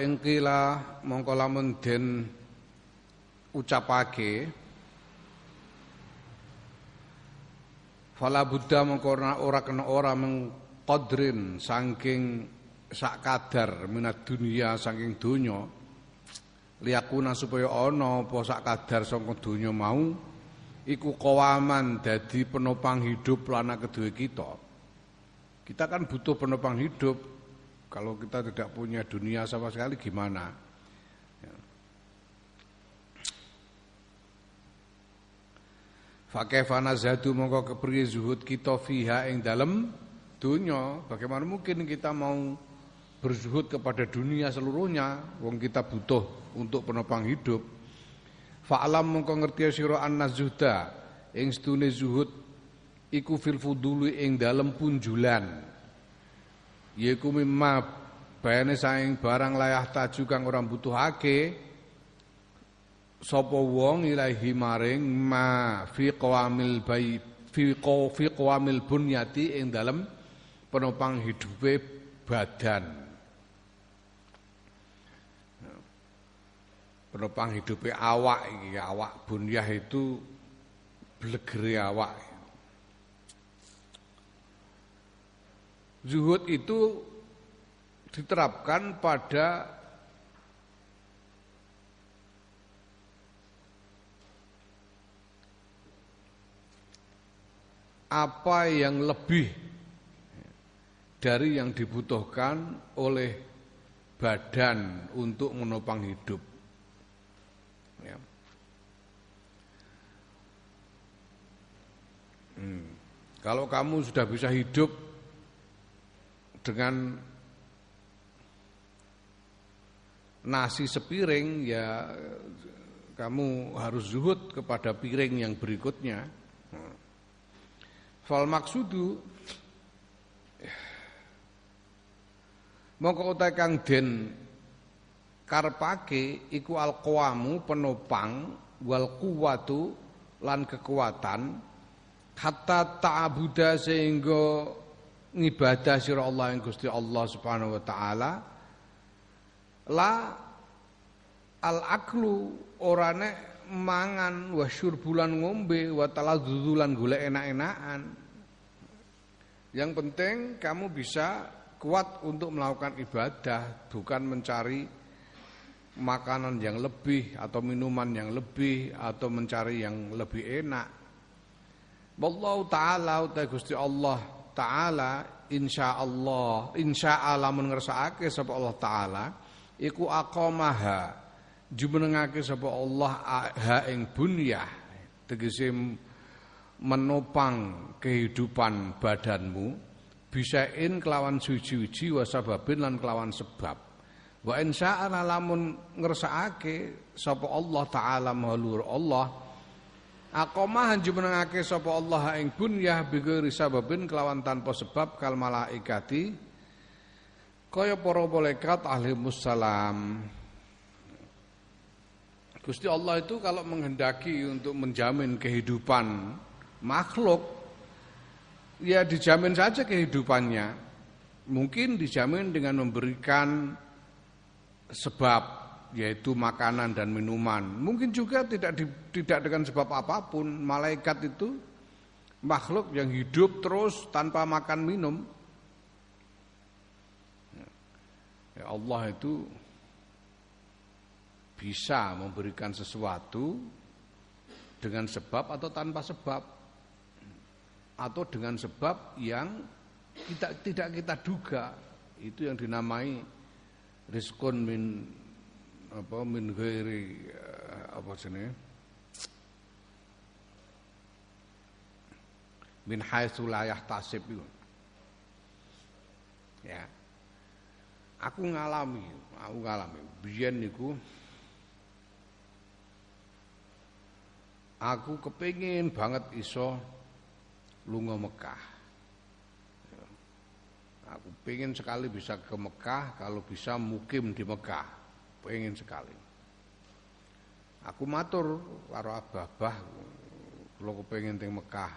In qila mongko lamun den ucapake fala buddha mongko ora kena ora mengqadrin saking sak kadar minat dunia saking donya liyakuna supaya ana apa sak kadar saka donya mau iku kawaman dadi penopang hidup lana kedua kita kita kan butuh penopang hidup kalau kita tidak punya dunia sama sekali gimana? Ya. Fakefana zadu mongko kepriye zuhud kita fiha ing dalem dunia. Bagaimana mungkin kita mau berzuhud kepada dunia seluruhnya wong kita butuh untuk penopang hidup. Fa'lam mongko ngerti sira anna zuhda ing stune zuhud iku fil fuduli ing dalem punjulan yaiku mimma bayane saing barang layah taju kang ora butuhake sapa wong ilahi maring ma fi qawamil bai fi fi qawamil bunyati ing dalem penopang hidupe badan penopang hidupe awak iki awak bunyah itu blegere awak Zuhud itu diterapkan pada apa yang lebih dari yang dibutuhkan oleh badan untuk menopang hidup. Hmm. Kalau kamu sudah bisa hidup dengan nasi sepiring ya kamu harus zuhud kepada piring yang berikutnya. Fal maksudu mongko utai kang den karepake iku alqawamu penopang wal kuwatu lan kekuatan hatta ta'buda sehingga ngibadah sira Allah yang Gusti Allah Subhanahu wa taala. La al aklu orane mangan wa syurbulan ngombe wa taladzulan golek enak-enakan. Yang penting kamu bisa kuat untuk melakukan ibadah bukan mencari makanan yang lebih atau minuman yang lebih atau mencari yang lebih enak Wallahu taala uta Gusti Allah taala insyaallah insyaallah mun ngersakake sapa Allah taala iku aqamaha jumenengake sapa Allah ha ing bunyah tegese menopang kehidupan badanmu bisain kelawan suci-uji wa sababin lan kelawan sebab. Wa insya'ala lamun ngersakake sapa Allah taala mahlur Allah Aqomah jumenengake sapa Allah ing bunyah bighairi sababin kelawan tanpa sebab kal malaikati kaya para malaikat ahli musallam. Gusti Allah itu kalau menghendaki untuk menjamin kehidupan makhluk ya dijamin saja kehidupannya. Mungkin dijamin dengan memberikan sebab yaitu makanan dan minuman. Mungkin juga tidak di, tidak dengan sebab apa pun. Malaikat itu makhluk yang hidup terus tanpa makan minum. Ya Allah itu bisa memberikan sesuatu dengan sebab atau tanpa sebab atau dengan sebab yang kita tidak kita duga itu yang dinamai rizkun min apa min ghairi eh, apa jenenge? Min haitsu la yahtasib itu. Ya. Aku ngalami aku ngalami. Biyen niku aku kepingin banget iso lunga Mekah. Aku pengen sekali bisa ke Mekah, kalau bisa mukim di Mekah. Pengen sekali. Aku matur karo abah-abah kalau pengen teng Mekah.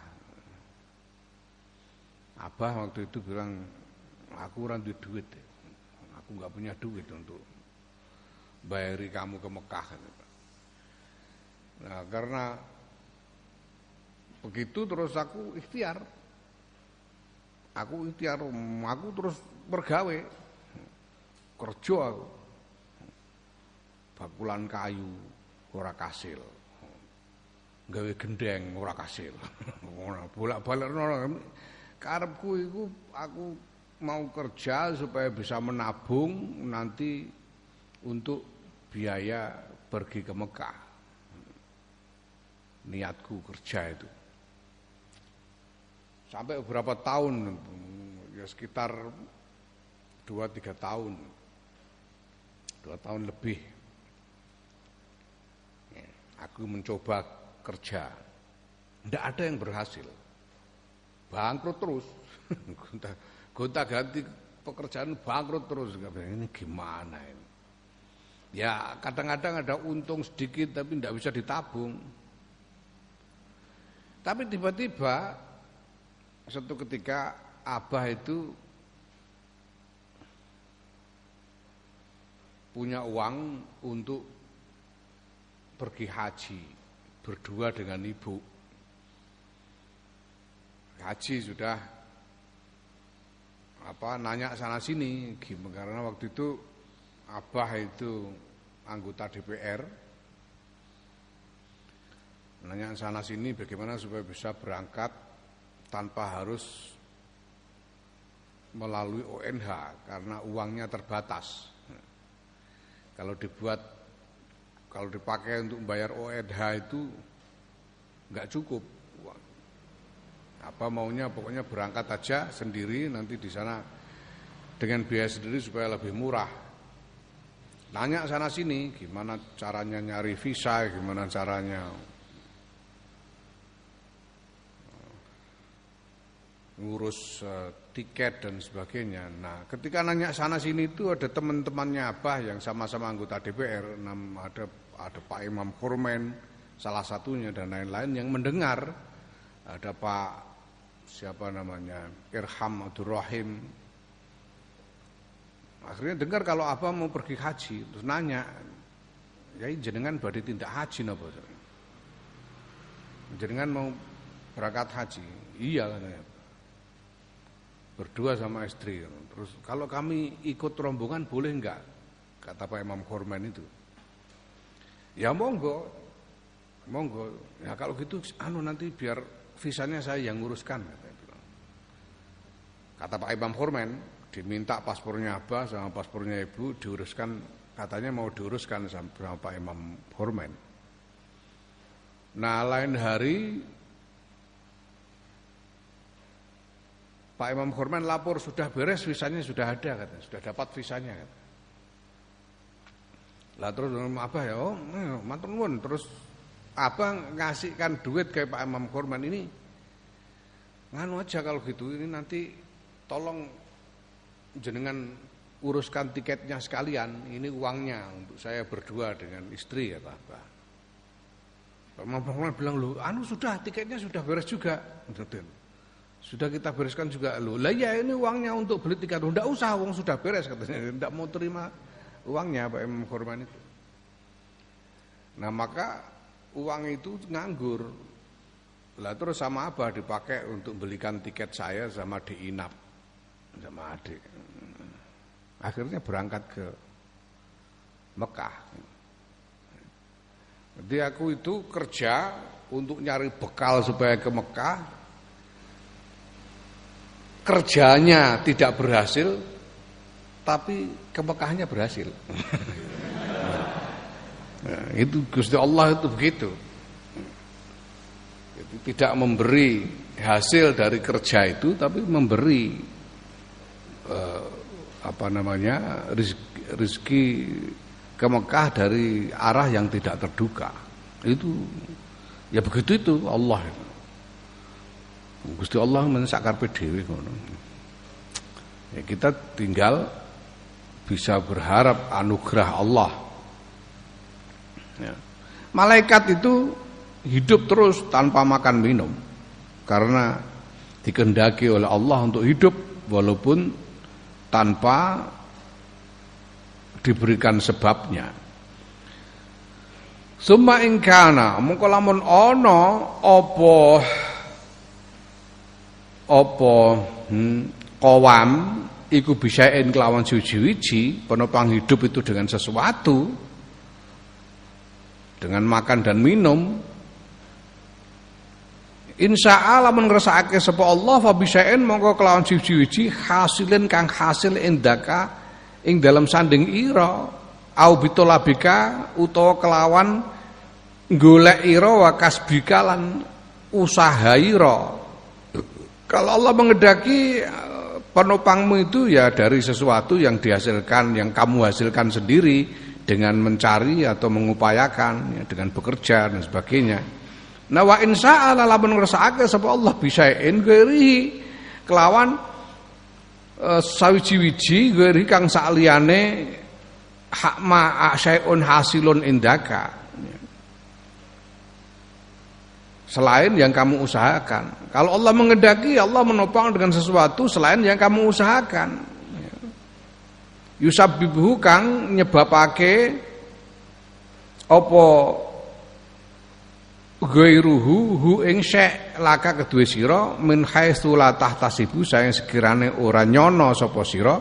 Abah waktu itu bilang aku ora duit. Aku nggak punya duit untuk bayari kamu ke Mekah. Nah, karena begitu terus aku ikhtiar Aku ikhtiar, aku terus bergawe. Kerja aku. Bakulan kayu ora kasil. Gawe gendeng ora kasil. Bolak-balik karepku iku aku mau kerja supaya bisa menabung nanti untuk biaya pergi ke Mekah. Niatku kerja itu sampai beberapa tahun ya sekitar dua tiga tahun dua tahun lebih aku mencoba kerja. Tidak ada yang berhasil. Bangkrut terus. Gonta, ganti pekerjaan bangkrut terus. Ini gimana ini? Ya kadang-kadang ada untung sedikit tapi tidak bisa ditabung. Tapi tiba-tiba Suatu ketika Abah itu punya uang untuk pergi haji berdua dengan ibu. Haji sudah apa nanya sana sini gimana karena waktu itu Abah itu anggota DPR nanya sana sini bagaimana supaya bisa berangkat tanpa harus melalui ONH karena uangnya terbatas. Kalau dibuat kalau dipakai untuk membayar ONH itu nggak cukup Apa maunya pokoknya berangkat aja sendiri nanti di sana dengan biaya sendiri supaya lebih murah. Nanya sana sini gimana caranya nyari visa, gimana caranya ngurus uh, tiket dan sebagainya. Nah, ketika nanya sana sini itu ada teman-temannya Abah yang sama-sama anggota DPR, ada ada Pak Imam Khurmen salah satunya dan lain-lain yang mendengar ada Pak siapa namanya Irham Abdurrahim akhirnya dengar kalau Abah mau pergi haji terus nanya ya jenengan badhe tindak haji napa jenengan mau berangkat haji iya katanya berdua sama istri. Terus kalau kami ikut rombongan boleh enggak? Kata Pak Imam Khorman itu. Ya monggo, monggo. Ya kalau gitu, anu nanti biar visanya saya yang nguruskan. Kata Pak Imam Khorman, diminta paspornya Abah sama paspornya Ibu diuruskan, katanya mau diuruskan sama Pak Imam Khorman. Nah lain hari Pak Imam Khurman lapor sudah beres visanya sudah ada katanya, sudah dapat visanya katanya. Lah terus apa ya? Oh, eh, matur nuwun. Terus apa ngasihkan duit ke Pak Imam Khurman ini nganu aja kalau gitu ini nanti tolong jenengan uruskan tiketnya sekalian ini uangnya untuk saya berdua dengan istri ya Pak Pak Imam Khurman bilang lu anu sudah tiketnya sudah beres juga sudah kita bereskan juga lo. Lah ya ini uangnya untuk beli tiket. Tidak usah, uang sudah beres katanya. Tidak mau terima uangnya Pak Imam Khurban itu. Nah maka uang itu nganggur. Lah terus sama apa dipakai untuk belikan tiket saya sama diinap sama adik. Akhirnya berangkat ke Mekah. Jadi aku itu kerja untuk nyari bekal supaya ke Mekah kerjanya tidak berhasil tapi kemekahannya berhasil. nah, itu Gusti Allah itu begitu. Jadi, tidak memberi hasil dari kerja itu tapi memberi eh, apa namanya rezeki, rezeki ke Mekah dari arah yang tidak terduga. Itu ya begitu itu Allah. Gusti Allah men karpe dhewe ngono. Ya, kita tinggal bisa berharap anugerah Allah. Ya. Malaikat itu hidup terus tanpa makan minum karena dikendaki oleh Allah untuk hidup walaupun tanpa diberikan sebabnya. Summa ingkana mengko lamun ana apa apa hmm, iku bisain kelawan suci-wiji penopang hidup itu dengan sesuatu dengan makan dan minum. Insya Allah mengersakake sapa Allah fa bisain mongko kelawan suci-wiji hasilin kang hasil indaka ing dalam sanding ira. Au bitolabika utawa kelawan golek ira wa kasbika lan usaha ira. Kalau Allah mengedaki penopangmu itu ya dari sesuatu yang dihasilkan, yang kamu hasilkan sendiri dengan mencari atau mengupayakan, ya, dengan bekerja dan sebagainya. Nah wa insya Allah lamun ngersakake sapa Allah bisain ghairihi kelawan uh, sawiji-wiji ghairi kang saliyane hak ma hasilun indaka selain yang kamu usahakan. Kalau Allah mengedaki, Allah menopang dengan sesuatu selain yang kamu usahakan. Yusabbibuhu kang nyebabake apa ghairuhu hu ing syek laka kedue sira min haitsu la tahtasibu sekirane ora nyono sapa sira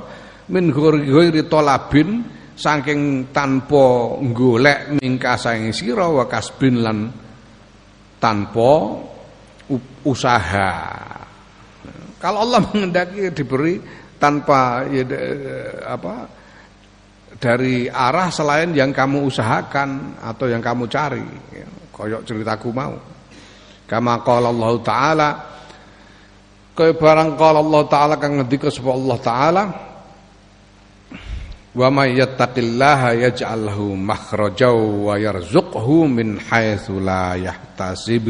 min ghairi talabin saking tanpa golek mingka saing sira wa kasbin lan tanpa usaha. Kalau Allah mengendaki diberi tanpa ya, apa dari arah selain yang kamu usahakan atau yang kamu cari. Ya, koyok ceritaku mau. Kama qala Allah taala kaya barang qala Allah taala kang ngendika sapa Allah taala Wa may yattaqillaha yaj'al lahu makhraja wa yarzuqhu min haitsu la yahtasib.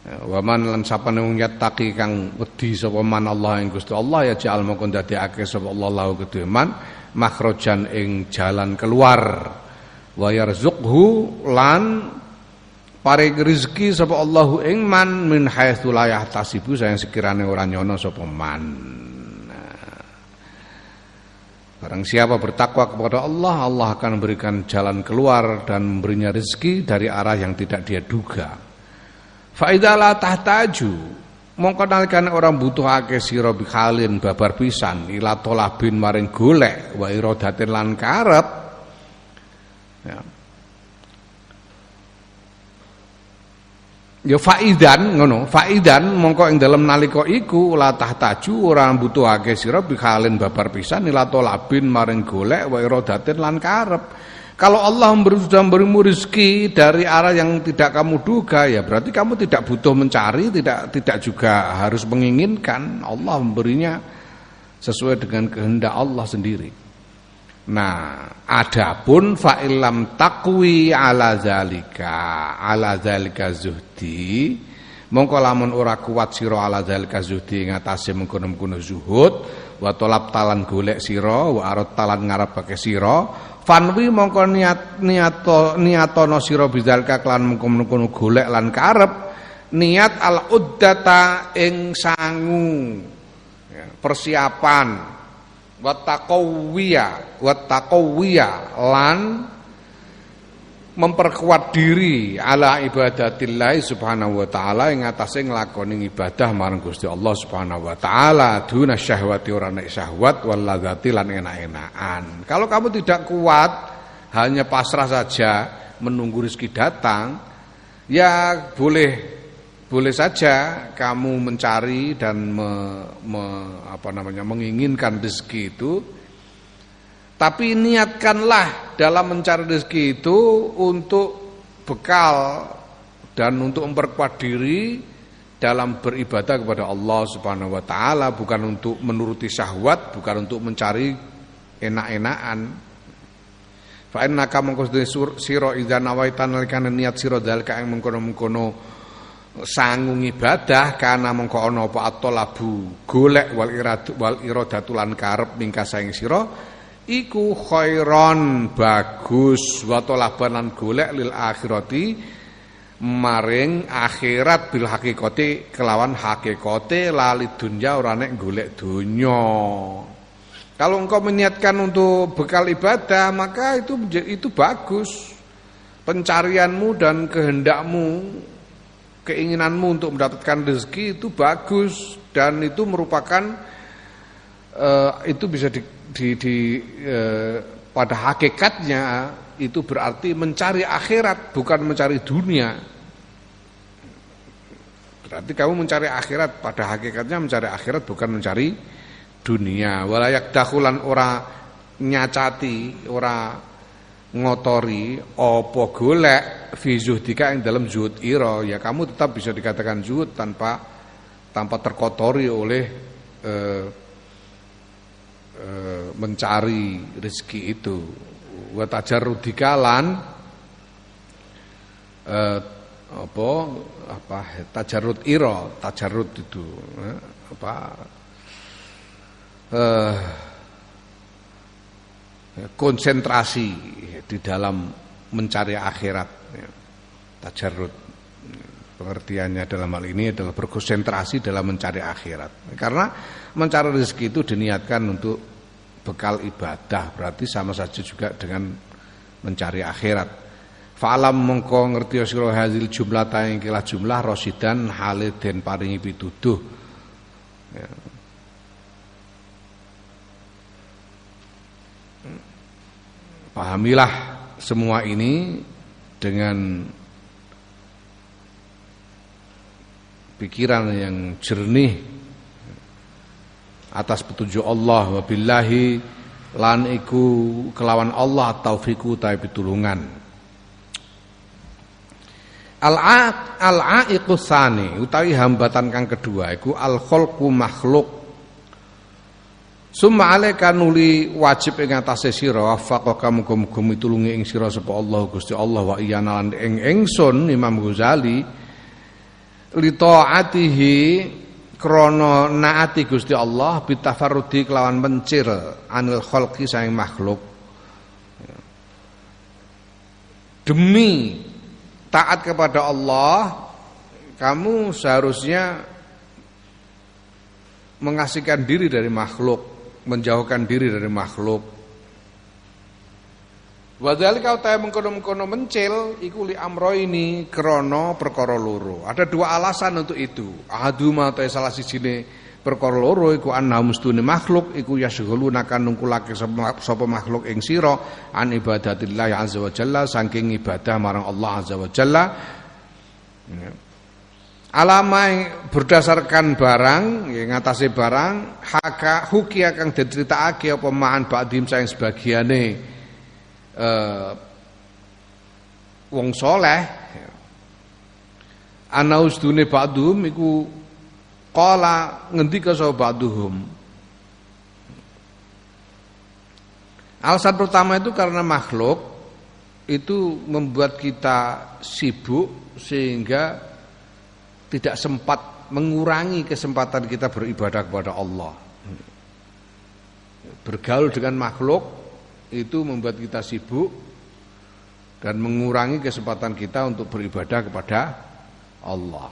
Wa man lan sapane wong yattaqi kang wedi sapa man Allah ing Gusti Allah ya ja'al mongko ndadekake sapa Allah lahu kedue man makhrajan ing jalan keluar. Wa yarzuqhu lan paring rezeki sapa Allahu ing man min haitsu la yahtasibu sayang sekirane ora nyono sapa man. Barang siapa bertakwa kepada Allah, Allah akan memberikan jalan keluar dan memberinya rezeki dari arah yang tidak dia duga. Faidala tahtaju mongko orang butuh ake sira bikhalin babar pisan ila tolabin maring golek wa iradatin lan karep. Ya. Ya faidan ngono, faidan mongko ing dalem nalika iku la tahtaju ora mbutuhake sira bikhalin babar pisan ila labin maring golek wa iradatin lan karep. Kalau Allah memberi, sudah memberimu rezeki dari arah yang tidak kamu duga ya berarti kamu tidak butuh mencari, tidak tidak juga harus menginginkan. Allah memberinya sesuai dengan kehendak Allah sendiri. Nah, adapun fa'ilam takwi ala zalika, ala zalika zuhdi, mongko lamun ora kuat sira ala zalika zuhdi ngatasi mengkono-mengkono zuhud, wa tolap talan golek sira, wa arad talan ngarepake sira, fanwi mongko niat niato niatono sira bizalika kelan mengkono-mengkono golek lan karep, niat al uddata ing sangu persiapan wattaqawiyya wattaqawiyya lan memperkuat diri ala ibadatillah subhanahu wa taala ing atase nglakoni ibadah marang Gusti Allah subhanahu wa taala duna syahwati ora nek syahwat wal ladzati lan enak-enakan. Kalau kamu tidak kuat hanya pasrah saja menunggu rezeki datang ya boleh boleh saja kamu mencari dan me, me, apa namanya menginginkan rezeki itu tapi niatkanlah dalam mencari rezeki itu untuk bekal dan untuk memperkuat diri dalam beribadah kepada Allah Subhanahu wa taala bukan untuk menuruti syahwat, bukan untuk mencari enak-enakan. Fa innaka sira idza nawaitan niat sira dalika mengkono-mengkono sangung ibadah karena mengko ana apa atolabu golek wal iradu wal iradatu lan karep mingka saing sira iku khairon bagus wa talaban lan golek lil akhirati maring akhirat bil hakikati kelawan hakikate lali dunya ora nek golek donya. Kalau engkau meniatkan untuk bekal ibadah maka itu itu bagus. Pencarianmu dan kehendakmu keinginanmu untuk mendapatkan rezeki itu bagus dan itu merupakan uh, itu bisa di, di, di uh, pada hakikatnya itu berarti mencari akhirat bukan mencari dunia. Berarti kamu mencari akhirat pada hakikatnya mencari akhirat bukan mencari dunia walayak dahulan ora nyacati ora ngotori opo golek fi zuhdika yang dalam zuhud ira. Ya kamu tetap bisa dikatakan zuhud tanpa tanpa terkotori oleh eh, eh, mencari rezeki itu. Wa tajarrudika eh, apa apa tajarrud ira tajarrud itu eh, apa eh, konsentrasi di dalam mencari akhirat ya. tajarrud pengertiannya dalam hal ini adalah berkonsentrasi dalam mencari akhirat karena mencari rezeki itu diniatkan untuk bekal ibadah berarti sama saja juga dengan mencari akhirat fa'alam mengko ngerti sira hazil jumlah tayang kilah jumlah rosidan halid den paringi pituduh ya. Pahamilah semua ini dengan pikiran yang jernih atas petunjuk Allah. Wabillahi lan iku kelawan Allah taufiku ta pitulungan. Al-a al-aiqu utawi hambatan kang kedua iku al-khalqu makhluk Summa alaika nuli wajib ing atase sira wafaqaka muga-muga mitulungi ing sira sapa Allah Gusti Allah wa iyana lan ing ingsun Imam Ghazali li taatihi krana naati Gusti Allah bitafarrudi kelawan mencir anil khalqi saing makhluk. Demi taat kepada Allah kamu seharusnya mengasihkan diri dari makhluk menjauhkan diri dari makhluk. Wadhalika utai mengkono-mengkono mencil iku li amro ini krono perkara loro. Ada dua alasan untuk itu. Ahaduma atau salah sijine perkara loro iku anna mustune makhluk iku yasghulu nakan nungkulake sapa makhluk ing sira an ibadatillah azza wa jalla saking ibadah marang Allah azza wa jalla. Ya alamai berdasarkan barang ya ngatasi barang haka huki akan diceritakake apa ma'an ba'dim sayang sebagiane eh, wong soleh. Ana usdune ba'dhum iku qala ngendika sapa ba'dhum Alasan pertama itu karena makhluk itu membuat kita sibuk sehingga tidak sempat mengurangi kesempatan kita beribadah kepada Allah. Bergaul dengan makhluk itu membuat kita sibuk dan mengurangi kesempatan kita untuk beribadah kepada Allah.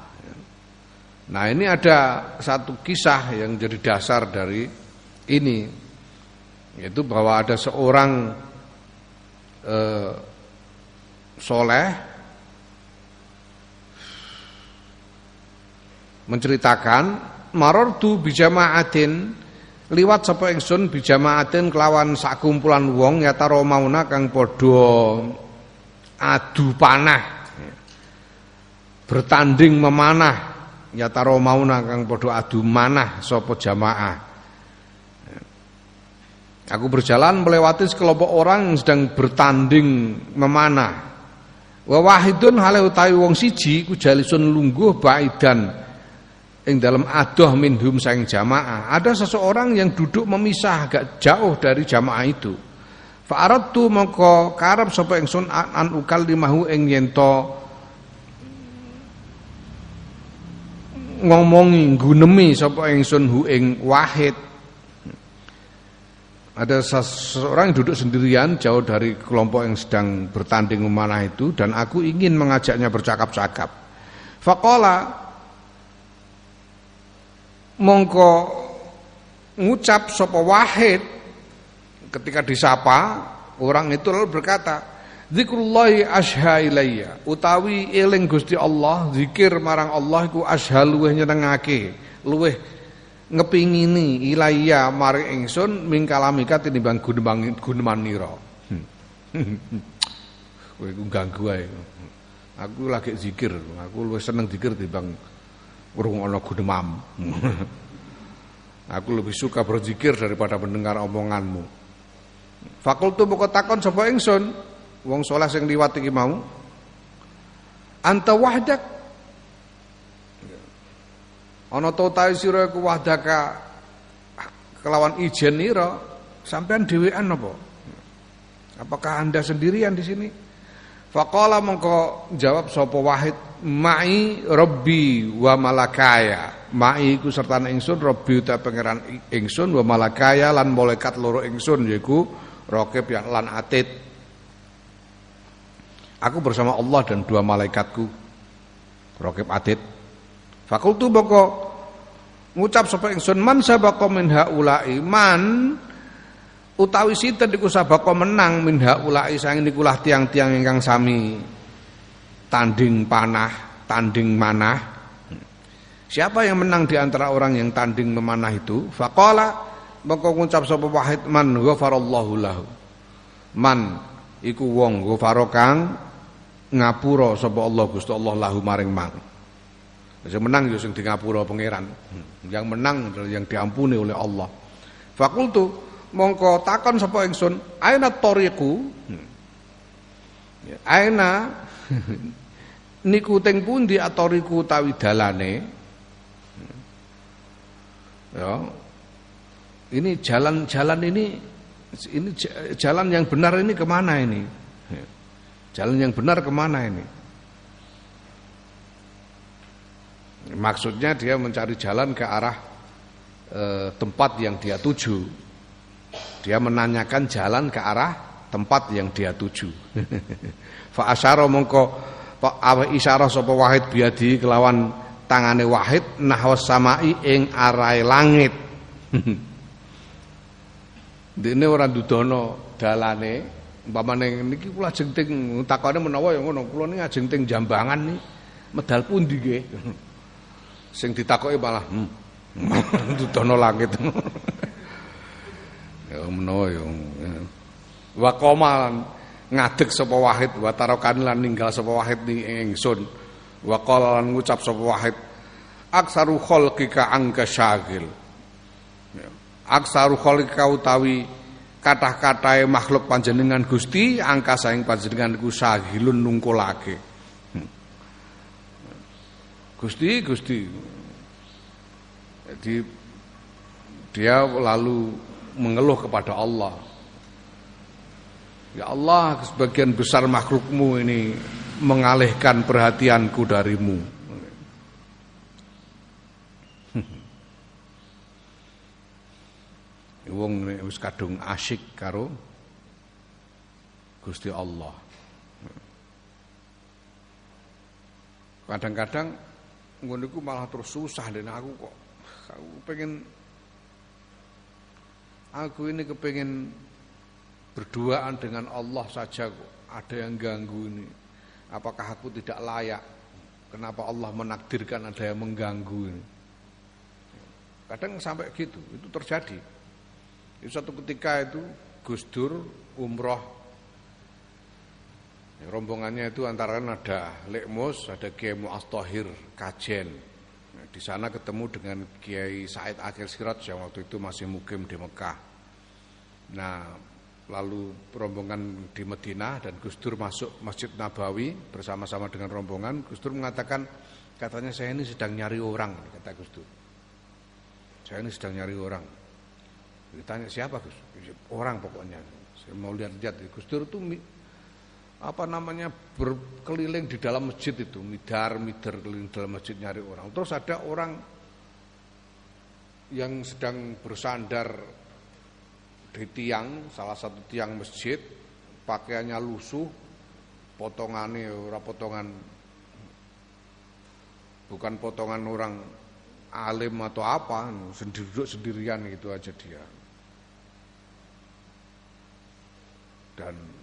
Nah ini ada satu kisah yang jadi dasar dari ini yaitu bahwa ada seorang eh, soleh menceritakan marortu bijamaatin liwat sapa ingsun bijamaatin kelawan sakumpulan wong yataro mauna kang padha adu panah. Bertanding memanah yataro mauna kang padha adu manah sapa jamaah. Aku berjalan melewati sekelompok orang yang sedang bertanding memanah. Wa wahidun hale utawi wong siji ku jalisun lungguh baidan ing dalam adoh minhum saing jamaah. Ada seseorang yang duduk memisah agak jauh dari jamaah itu. Fa aradtu mongko karep sapa ingsun an ukal limahu ing yen ngomongi gunemi sapa ingsun hu ing wahid. Ada seseorang yang duduk sendirian jauh dari kelompok yang sedang bertanding memanah itu dan aku ingin mengajaknya bercakap-cakap. Fakola mongko ngucap sopo wahid ketika disapa orang itu lalu berkata Zikrullahi asha ilayya utawi eling Gusti Allah zikir marang Allah iku asha luweh nyenengake luweh ngepingini ilaiya mari ingsun mingkalamika tinimbang gunemang guneman nira. Kowe iku ganggu ae. Aku lagi zikir, aku luwih seneng zikir timbang ngrungokno gunemam. aku lebih suka berzikir daripada mendengar omonganmu. Fakultu buka takon sapa ingsun, wong saleh sing liwat iki mau. Anta wahdak ana to ta sira iku wahdaka kelawan ijen nira sampean dhewean apa apakah anda sendirian di sini faqala mongko jawab sapa wahid ma'i rabbi wa malakaya. Ma'i iku serta ingsun rabbi uta pangeran ingsun wa malakaya lan malaikat loro ingsun yaiku raqib lan atid. Aku bersama Allah dan dua malaikatku raqib atid. Fakultu boko ngucap sapa ingsun man sabaqa min haula'i man utawi sinten iku sabaqa menang min haula'i sang nikulah tiang-tiang ingkang sami tanding panah, tanding manah. Siapa yang menang di antara orang yang tanding memanah itu? Faqala maka ngucap sapa wahid man ghafarallahu lahu. Man iku wong ghafaro kang ngapura sapa Allah Gusti Allah lahu maring mang. Yang menang ya sing di pangeran. Yang menang yang diampuni oleh Allah. Fakultu mongko takon sapa ingsun, aina tariqu? Aina niku teng pundi atoriku tawi dalane? Ya. Ini jalan-jalan ini ini jalan yang benar ini ke mana ini? Jalan yang benar ke mana ini? Maksudnya dia mencari jalan ke arah e, tempat yang dia tuju. Dia menanyakan jalan ke arah tempat yang dia tuju. Fa asyara mongko awe isyarah sapa wahid biadi kelawan tangane wahid nahwas samai ing arai langit. Dene ora dudono dalane umpamane niki kula jengting takone menawa ya ngono kula niki ajeng Jambangan nih medal pundi nggih Sing ditakoki malah hmm. dudono langit. Ya menawa ya. Wa ngadeg sapa wahid wa tarokan lan ninggal sapa wahid ni ingsun. Wa qala lan ngucap sapa wahid aksaru khalqika angka syagil. Ya. Aksaru khalqika utawi kathah-kathahe makhluk panjenengan Gusti angka saing panjenengan ku sagilun nungkulake. Gusti, Gusti. Jadi dia lalu mengeluh kepada Allah. Ya Allah, sebagian besar makhlukmu ini mengalihkan perhatianku darimu. Wong wis kadung asyik karo Gusti Allah. Kadang-kadang ngono malah terus susah dan aku kok aku pengen aku ini kepengen berduaan dengan Allah saja kok. Ada yang ganggu ini. Apakah aku tidak layak? Kenapa Allah menakdirkan ada yang mengganggu ini? Kadang sampai gitu. Itu terjadi. Itu satu ketika itu Gus Dur umroh. Ya, rombongannya itu antara ada Lekmus, ada Kiai Mu'astahir Kajen. Di sana ketemu dengan Kiai Said Akhir Siraj yang waktu itu masih mukim di Mekah. Nah, lalu rombongan di Medina dan Gus Dur masuk Masjid Nabawi bersama-sama dengan rombongan. Gus Dur mengatakan, katanya saya ini sedang nyari orang, kata Gus Dur. Saya ini sedang nyari orang. Ditanya siapa Gus? Orang pokoknya. Saya mau lihat-lihat. Gus Dur itu apa namanya berkeliling di dalam masjid itu, midar, midar keliling dalam masjid nyari orang. Terus ada orang yang sedang bersandar di tiang, salah satu tiang masjid, pakaiannya lusuh, potongannya ora potongan bukan potongan orang alim atau apa, sendiri duduk sendirian gitu aja dia. Dan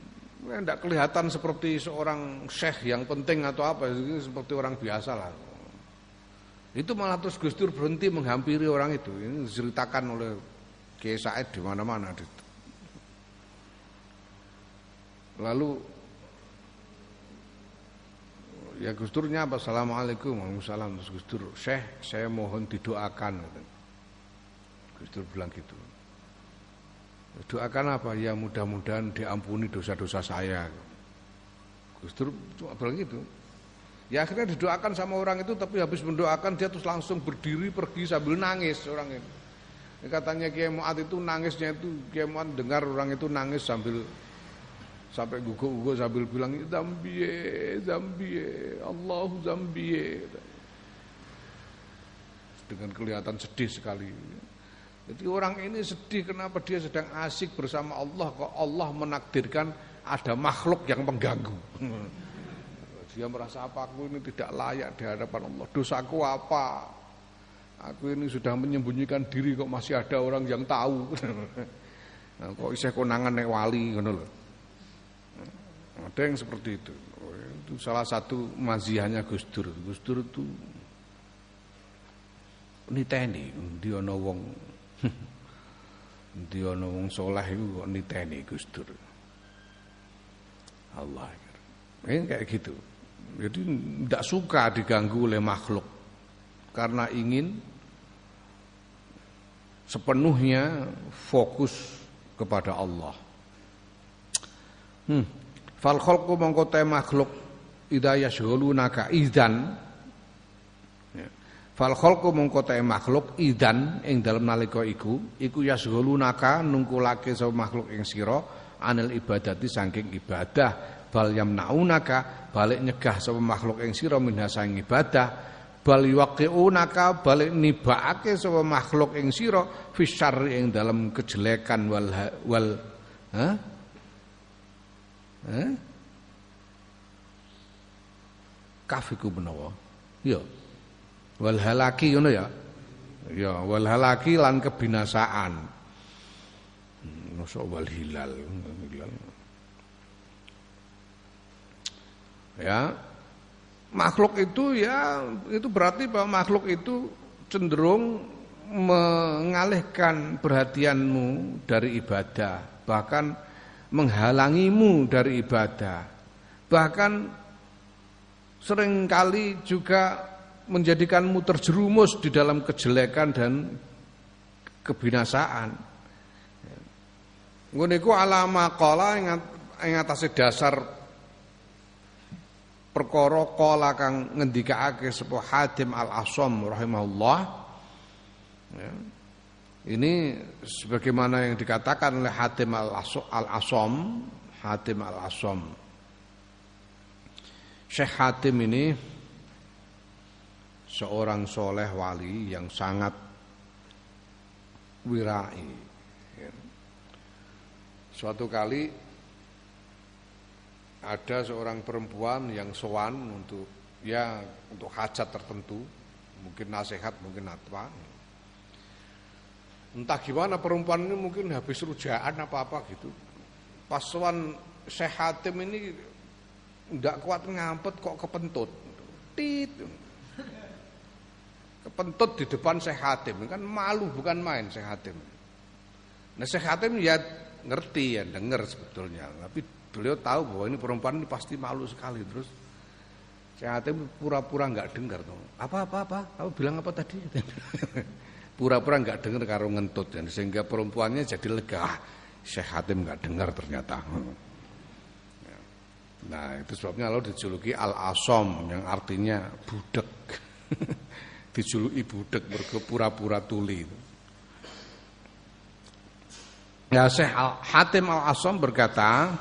tidak ya, kelihatan seperti seorang syekh yang penting atau apa, seperti orang biasa lah. Itu malah terus Gus Dur berhenti menghampiri orang itu. Ini diceritakan oleh Kiai Said di mana-mana. Lalu ya Gus Durnya apa? Assalamualaikum Waalaikumsalam Terus Gus Dur, Syekh saya mohon didoakan Gus Dur bilang gitu Doakan apa? Ya mudah-mudahan diampuni dosa-dosa saya Dur cuma bilang gitu Ya akhirnya didoakan sama orang itu tapi habis mendoakan dia terus langsung berdiri pergi sambil nangis orang itu. Katanya Kiai Muat itu nangisnya itu Kiai Muat dengar orang itu nangis sambil sampai gugup-gugup sambil bilang zambie zambie Allahu zambie dengan kelihatan sedih sekali. Jadi orang ini sedih kenapa dia sedang asik bersama Allah kok Allah menakdirkan ada makhluk yang mengganggu. Dia merasa apa aku ini tidak layak di hadapan Allah. Dosaku apa? Aku ini sudah menyembunyikan diri kok masih ada orang yang tahu. nah, kok isih konangan nek wali ngono. Ada yang seperti itu. Itu salah satu maziahnya Gus Dur. Gus Dur itu niteni ndi ana wong ndi ana wong saleh iku kok niteni Gus Dur. Allah. Ini kayak gitu. Jadi tidak suka diganggu oleh makhluk karena ingin sepenuhnya fokus kepada Allah. Hmm. Fal khalqu mongko makhluk idza yashghulunaka idzan. Fal khalqu mongko te makhluk idan ing dalem nalika iku iku yashghulunaka nungkulake sapa makhluk ing sira anil ibadati saking ibadah. Bal yamnaunaka balik nyegah sapa makhluk ing sira minha sang ibadah. Bal yuqiunaka balik nibaake sapa makhluk ing sira fi ing dalam kejelekan wal wal ha? Ha? Kafiku menawa? Ya wal halaki ngono ya ya wal halaki lan kebinasaan Masuk wal hilal hilal Ya. Makhluk itu ya itu berarti bahwa makhluk itu cenderung mengalihkan perhatianmu dari ibadah, bahkan menghalangimu dari ibadah. Bahkan sering kali juga menjadikanmu terjerumus di dalam kejelekan dan kebinasaan. Ngono iku alama qala ing atase dasar perkara kala kang ngendikake sepuh Hatim Al-Asom rahimahullah ya. ini sebagaimana yang dikatakan oleh Hatim Al-Asom Hatim Al-Asom Syekh Hatim ini seorang soleh wali yang sangat wirai suatu kali ada seorang perempuan yang sowan untuk ya untuk hajat tertentu, mungkin nasihat, mungkin apa. Entah gimana perempuan ini mungkin habis rujaan apa-apa gitu. Pas sowan Syekh Hatim ini tidak kuat ngampet kok kepentut. Tit. Kepentut di depan Syekh Hatim. Kan malu bukan main Syekh Hatim. Nah Syekh Hatim ya ngerti ya dengar sebetulnya, tapi beliau tahu bahwa ini perempuan ini pasti malu sekali. Terus saya pura-pura nggak dengar tuh. Apa apa apa? Apa bilang apa tadi? Pura-pura nggak dengar karo ngentut dan sehingga perempuannya jadi lega. Ah, Syekh Hatim nggak dengar ternyata. Nah itu sebabnya lalu dijuluki al asom yang artinya budek dijuluki budek berkepura-pura tuli ya Syekh Hatim al asom berkata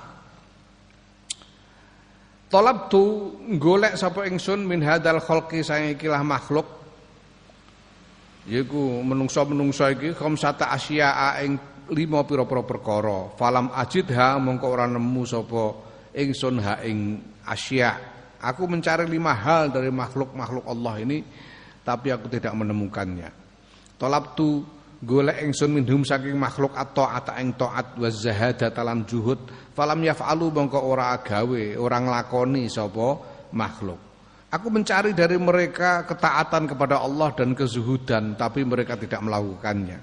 Tolab tu golek sapa ingsun min hadal khalqi saya ikilah makhluk Yaiku menungso-menungso iki khamsata asya'a ing lima pira-pira perkara. Falam ajidha mongko ora nemu sapa ingsun ha ing asya. Aku mencari lima hal dari makhluk-makhluk Allah ini tapi aku tidak menemukannya. Tolab tu golek ingsun minhum saking makhluk atau ata ing taat wa zahadat juhud falam yaf'alu mongko ora gawe, ora nglakoni sapa makhluk. Aku mencari dari mereka ketaatan kepada Allah dan kezuhudan tapi mereka tidak melakukannya.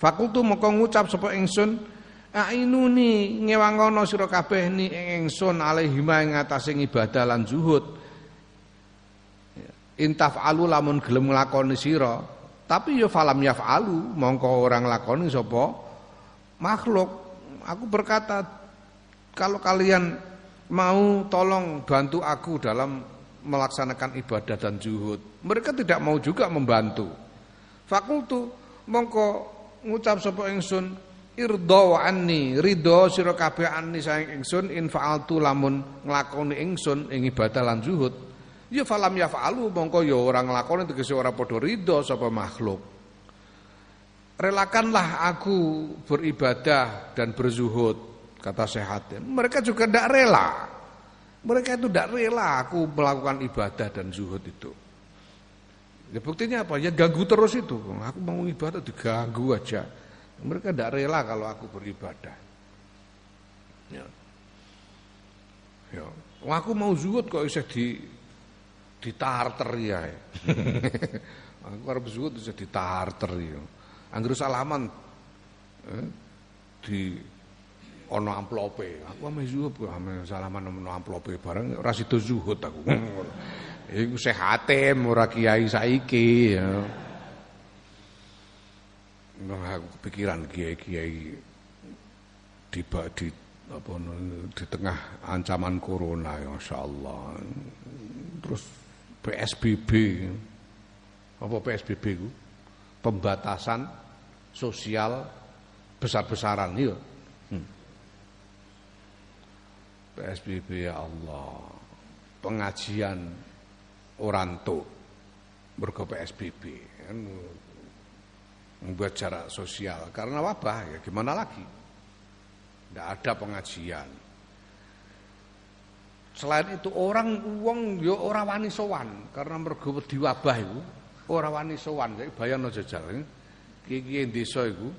Fakultu moko ngucap sapa ingsun Ainuni ngewangono sira kabeh ni ingsun alaihi ing atase ibadah lan zuhud. Intaf alu lamun gelem nglakoni sira, tapi ya falam yaf'alu mongko orang lakoni sapa makhluk. Aku berkata kalau kalian mau tolong bantu aku dalam melaksanakan ibadah dan zuhud. Mereka tidak mau juga membantu. Fakultu mongko ngucap sapa ingsun irda wa anni ridho sira kabeh anni saing ingsun in fa'altu lamun nglakoni ingsun ing ibadah lan zuhud. Ya falam ya fa'alu mongko ya ora nglakoni tegese ora padha ridho sapa makhluk. Relakanlah aku beribadah dan berzuhud kata sehatnya. Mereka juga tidak rela. Mereka itu tidak rela aku melakukan ibadah dan zuhud itu. Ya buktinya apa? Ya ganggu terus itu. Aku mau ibadah diganggu aja. Mereka tidak rela kalau aku beribadah. Ya. Ya. Aku mau zuhud kok bisa di ditarter ya. aku harus zuhud bisa ditarter ya. Anggur salaman eh, di ono amplope. Aku ame zuhud ame salaman ono amplope bareng ora sida zuhud aku. Iku sehate ora kiai saiki ya. Nah, aku kepikiran kiai-kiai di di apa di tengah ancaman corona ya Allah. Terus PSBB. Apa PSBB ku? Pembatasan sosial besar-besaran ya. PSBB ya Allah. Pengajian oranto mergo PSBB kan membuat jarak sosial karena wabah ya gimana lagi. Tidak ada pengajian. Selain itu orang uang yo ya ora wani sowan karena mergo wedi wabah iku ora wani sowan kaya bayangno jajal. Iki desa iku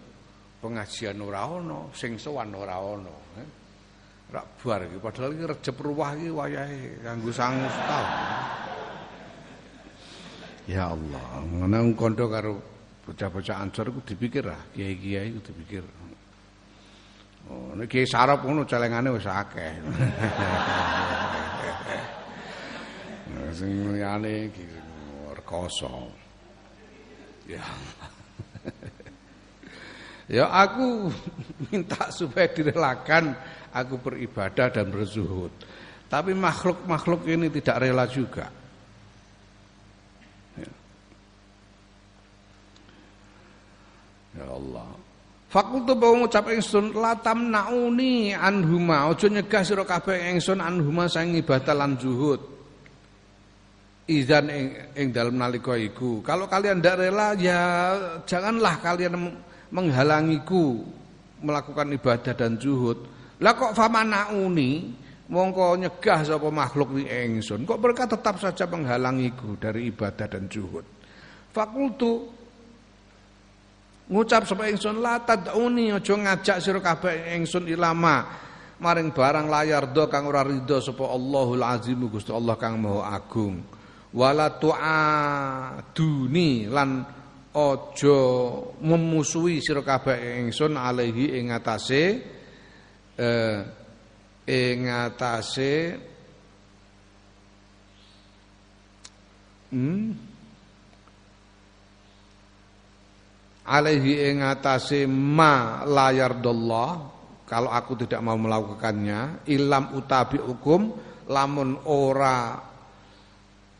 pengajian ora ana, sing sowan ora ana. Eh. Rak bar iki padahal iki Rejeb Ruwah iki wayahe kanggo setahun. Ya Allah, ngono kondo karo bocah-bocah Ansor iku dipikir lah, kiai-kiai iku dipikir. Oh, nek kiai sarap ngono celengane wis akeh. Sing liyane iki rekoso. Ya. Ya aku minta supaya direlakan aku beribadah dan berzuhud. Tapi makhluk-makhluk ini tidak rela juga. Ya, ya Allah. Fakultu bahwa ngucap ingsun latam nauni anhuma ojo nyegah sira kabeh ingsun anhuma sang ibadah lan zuhud. Izan ing, ing dalam nalika iku. Kalau kalian tidak rela ya janganlah kalian menghalangiku melakukan ibadah dan zuhud. Lah kok famanauni mongko nyegah sapa makhluk wi ingsun. Kok mereka tetap saja menghalangiku dari ibadah dan zuhud. Fakultu ngucap sapa ingsun la tad'uni aja ngajak sira kabeh ingsun ilama maring barang layar do kang ora ridho sapa Allahul Azim Gusti Allah kang Maha Agung. Wala tu'aduni lan aja memusuhi sira kabeh ingsun alaihi ing atase eh, ing atase hmm, alaihi ing atase ma layar dollah kalau aku tidak mau melakukannya ilam utabi hukum lamun ora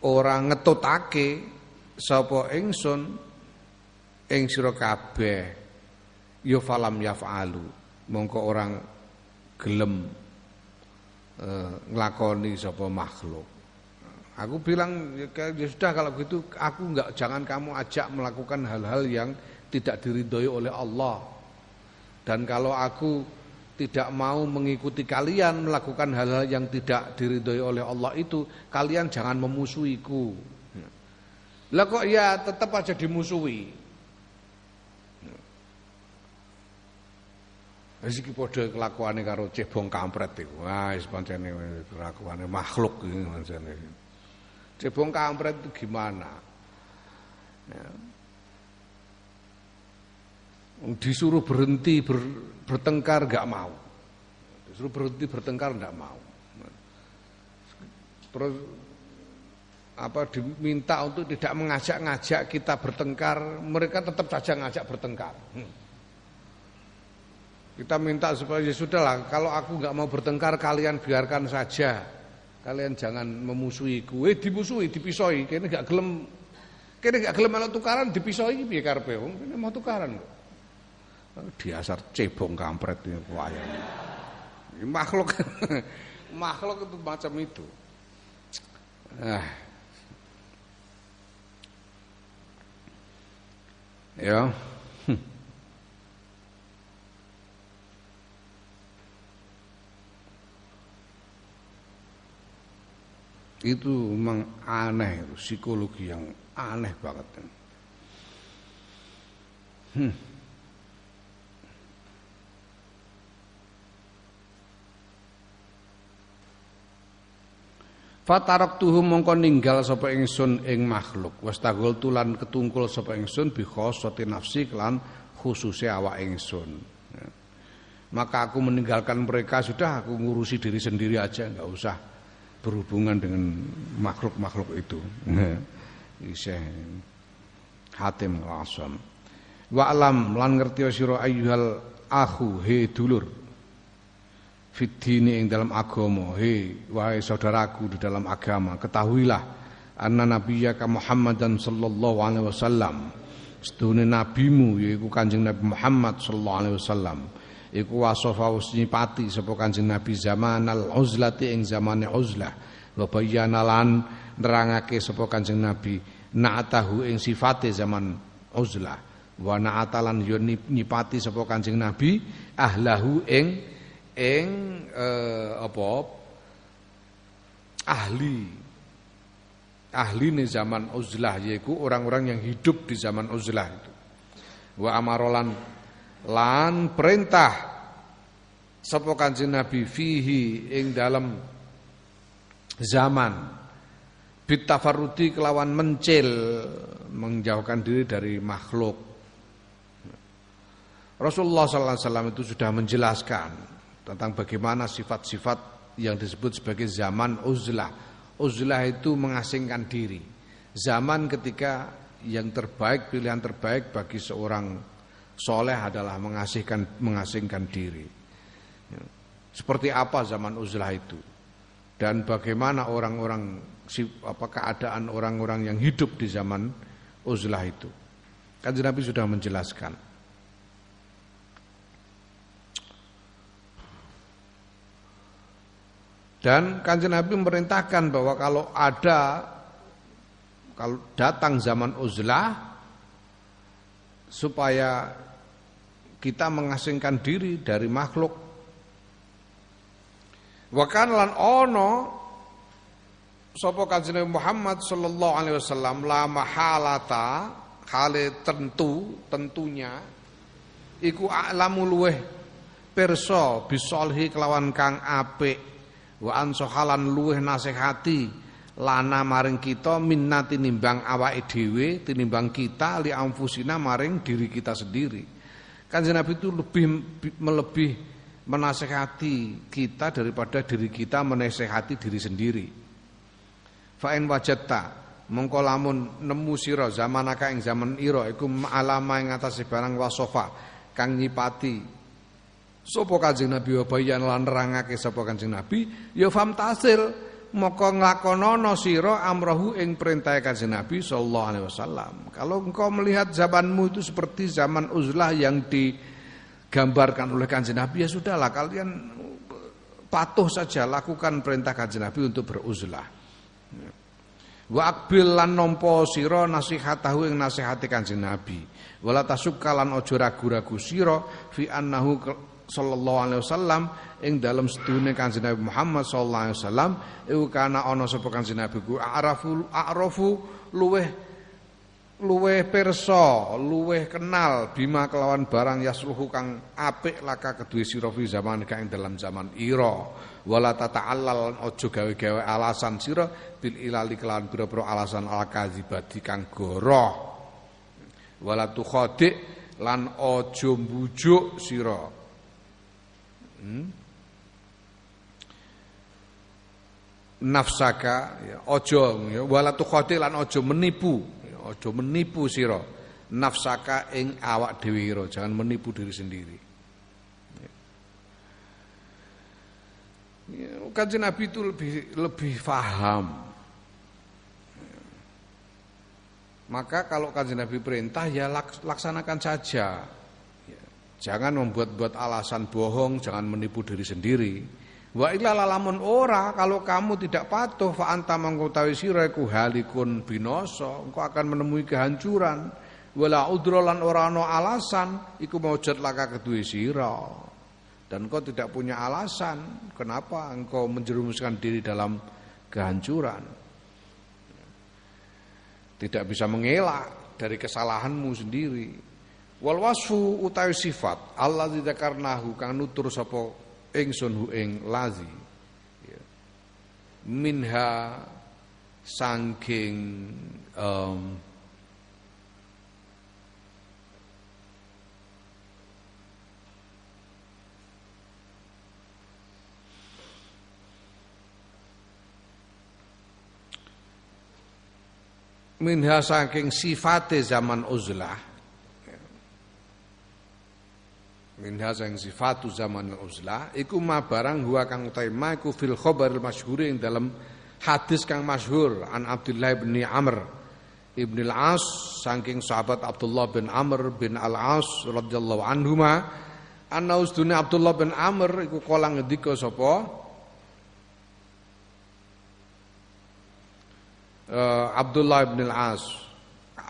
ora ngetutake sapa ingsun ing sira kabeh ya falam yafalu mongko orang gelem eh, nglakoni sapa makhluk. Aku bilang ya, ya sudah kalau gitu aku enggak jangan kamu ajak melakukan hal-hal yang tidak diridhoi oleh Allah. Dan kalau aku tidak mau mengikuti kalian melakukan hal-hal yang tidak diridhoi oleh Allah itu, kalian jangan memusuhiku. Lah kok ya tetap aja dimusuhi. Wis iki padha kelakuane karo cebong kampret iku. Wah, wis pancene kelakuane makhluk iki pancene. Cebong kampret itu gimana? Ya. Disuruh berhenti ber, bertengkar nggak mau. Disuruh berhenti bertengkar nggak mau. Terus apa diminta untuk tidak mengajak-ngajak kita bertengkar, mereka tetap saja ngajak bertengkar. Hmm. Kita minta supaya ya sudahlah, kalau aku nggak mau bertengkar kalian biarkan saja. Kalian jangan memusuhiku. Eh dimusuhi, dipisoi. Kene gak gelem kene gak gelem melok tukaran dipisoi piye karepe wong mau tukaran kok. Diasar cebong kampret ini wayang. Makhluk makhluk itu macam itu. Ah. Ya. itu memang aneh psikologi yang aneh banget hmm. Fatarak tuhu mongko ninggal sapa ingsun ing makhluk wastagol tulan ketungkul sapa ingsun bi khossati nafsi kelan khususe awak ingsun ya. maka aku meninggalkan mereka sudah aku ngurusi diri sendiri aja nggak usah berhubungan dengan makhluk-makhluk itu. Isih Hatim Al-Asam. Wa alam lan ngerti sira ayyuhal akhu he dulur fitini ing dalam agama. He wahai saudaraku di dalam agama ketahuilah anna nabiyyaka Muhammadan sallallahu alaihi wasallam. Setune nabimu yaiku Kanjeng Nabi Muhammad sallallahu alaihi wasallam. Iku wasofa nyipati sapa Kanjeng Nabi zaman al uzlati ing zamane uzlah. Wa bayyana lan nerangake sapa Kanjeng Nabi na'atahu ing sifate zaman uzlah. Wa na'atalan yo nyipati sapa Kanjeng Nabi ahlahu ing ing eh, apa? Ahli. Ahli nih zaman uzlah yaitu orang-orang yang hidup di zaman uzlah itu. Wa amarolan lan perintah sapa Kanjeng Nabi fihi ing dalam zaman. Bitafarudi kelawan mencil menjauhkan diri dari makhluk. Rasulullah SAW itu sudah menjelaskan tentang bagaimana sifat-sifat yang disebut sebagai zaman uzlah. Uzlah itu mengasingkan diri. Zaman ketika yang terbaik, pilihan terbaik bagi seorang soleh adalah mengasihkan mengasingkan diri. Ya. Seperti apa zaman uzlah itu? Dan bagaimana orang-orang apa keadaan orang-orang yang hidup di zaman uzlah itu? Kan Nabi sudah menjelaskan. Dan kanjeng Nabi memerintahkan bahwa kalau ada kalau datang zaman uzlah supaya kita mengasingkan diri dari makhluk. Wakan lan ono sapa kanjeng Muhammad sallallahu alaihi wasallam la mahalata hale tentu tentunya iku a'lamu luweh pirsa bisolhi kelawan kang apik wa ansohalan luweh nasihati lana maring kita minnati nimbang awake dhewe tinimbang kita li anfusina maring diri kita sendiri Kanjeng Nabi itu lebih melebih menasehati kita daripada diri kita menasehati diri sendiri. Fa'in wajatta mongko lamun nemu sira zamanaka ing zaman ira iku alama ing atase barang wasofa kang nyipati sapa Kanjeng Nabi wa bayan lan nerangake sapa Kanjeng Nabi ya fam tasil maka nglakonana sira amrahu ing perintah Kanjeng Nabi sallallahu alaihi wasallam. Kalau engkau melihat zamanmu itu seperti zaman uzlah yang digambarkan oleh Kanjeng Nabi ya sudahlah kalian patuh saja lakukan perintah kanjeng Nabi untuk beruzlah. Wa akbil lan nampa sira nasihatahu ing nasihati kanjeng Nabi. Wala tasukka lan aja ragu-ragu sira fi annahu sallallahu alaihi wasallam ing dalam sedune kanjeng Nabi Muhammad sallallahu alaihi wasallam iku kana ana sapa kanjeng Nabi ku arafu arafu luweh luweh perso, luweh kenal bima kelawan barang yasluhu kang apik laka kedue sira fi zaman kang dalam zaman ira wala tata'allal aja gawe-gawe alasan sira bil ilali kelawan pira-pira alasan al kadzibati kang goroh wala lan aja mbujuk sira? Nafsaka ya aja ya, wala tukhadi lan aja menipu Ojo menipu sira nafsaka ing awak dhewe jangan menipu diri sendiri. Ya, kajian Nabi itu lebih lebih faham. Maka kalau kajian Nabi perintah ya laksanakan saja. Jangan membuat-buat alasan bohong, jangan menipu diri sendiri. Wa illa lamun ora kalau kamu tidak patuh fa anta mangkutawi sira iku halikun binoso engkau akan menemui kehancuran. Wala udrolan ora ana alasan iku maujud laka kedue sira. Dan engkau tidak punya alasan kenapa engkau menjerumuskan diri dalam kehancuran? Tidak bisa mengelak dari kesalahanmu sendiri wal wasfu utawi sifat Allah dzakarnahu kang nutur sapa ingsun hu ing lazi ya. minha saking um, minha saking sifate zaman uzlah minha sang sifatu zaman uzlah. Iku ma barang huwa kang utaima iku fil khabar masyhur ing dalam hadis kang masyhur. An Abdullah bin Amr Ibn al-As saking sahabat Abdullah bin Amr bin al-As radhiyallahu anhuma anna usdune Abdullah bin Amr iku kala ngendika sapa? Uh, Abdullah bin al-As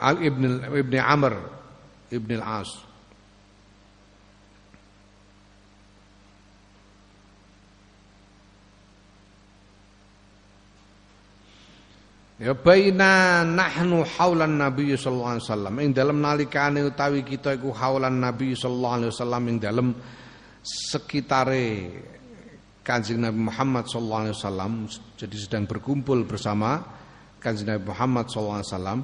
Ibn Ibn Amr Ibn al-As Ya baina nahnu haulan Nabi sallallahu alaihi wasallam. Ing dalem nalikane utawi kita iku haulan Nabi sallallahu alaihi wasallam ing dalem sekitare Kanjeng Nabi Muhammad sallallahu alaihi wasallam. Jadi sedang berkumpul bersama Kanjeng Nabi Muhammad sallallahu alaihi wasallam.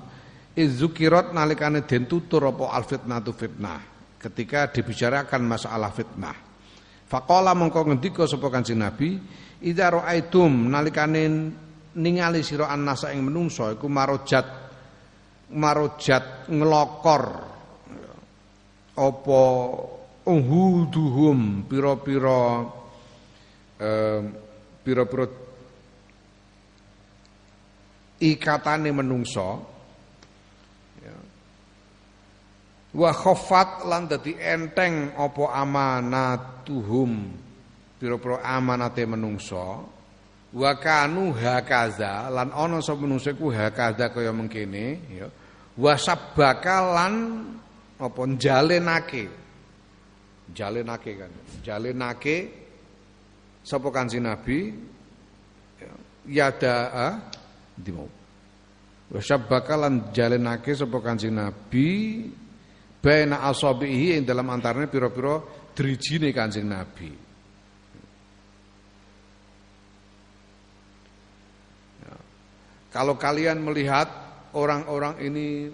Izzukirat nalikane den tutur apa al fitnatu fitnah. Ketika dibicarakan masalah fitnah. Faqala mongko ngendika sapa Kanjeng Nabi idza raaitum nalikane ningali sira annasa ing menungso iku marojat marojat ngelokor. Apa uhuduhum pira-pira eh, pira-pira ikatane menungso ya. wa khaffat lan dadi enteng apa amanatuhum pira-pira amanate menungso wa kanu hakaza lan ana sapa manungsa ku hakaza kaya mengkene ya. Wa sabakalan apa jalenake jalenake kan jalenake sapa kanjeng Nabi? Ya yada ndi mau? Wa sabakalan jalenake sapa kanjeng Nabi? Baina asabihi ing dalam antarane pira-pira drijine kanjeng Nabi Kalau kalian melihat orang-orang ini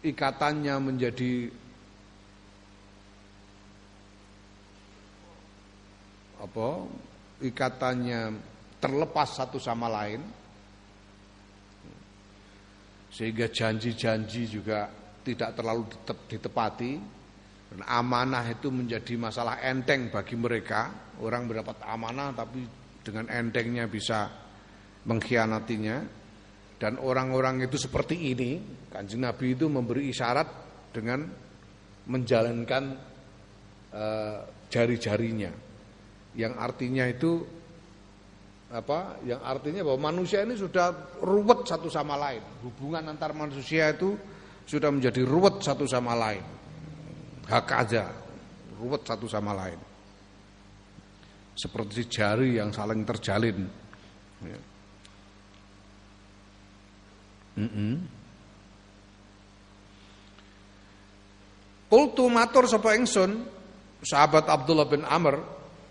ikatannya menjadi apa? Ikatannya terlepas satu sama lain. Sehingga janji-janji juga tidak terlalu ditepati. Dan amanah itu menjadi masalah enteng bagi mereka. Orang mendapat amanah tapi dengan entengnya bisa mengkhianatinya dan orang-orang itu seperti ini kanjeng Nabi itu memberi isyarat dengan menjalankan uh, jari-jarinya Yang artinya itu apa? Yang artinya bahwa manusia ini sudah ruwet satu sama lain. Hubungan antar manusia itu sudah menjadi ruwet satu sama lain. Hak aja, ruwet satu sama lain. Seperti jari yang saling terjalin. Ya. Mm. Qultu matur sapa ingsun sahabat Abdullah bin Amr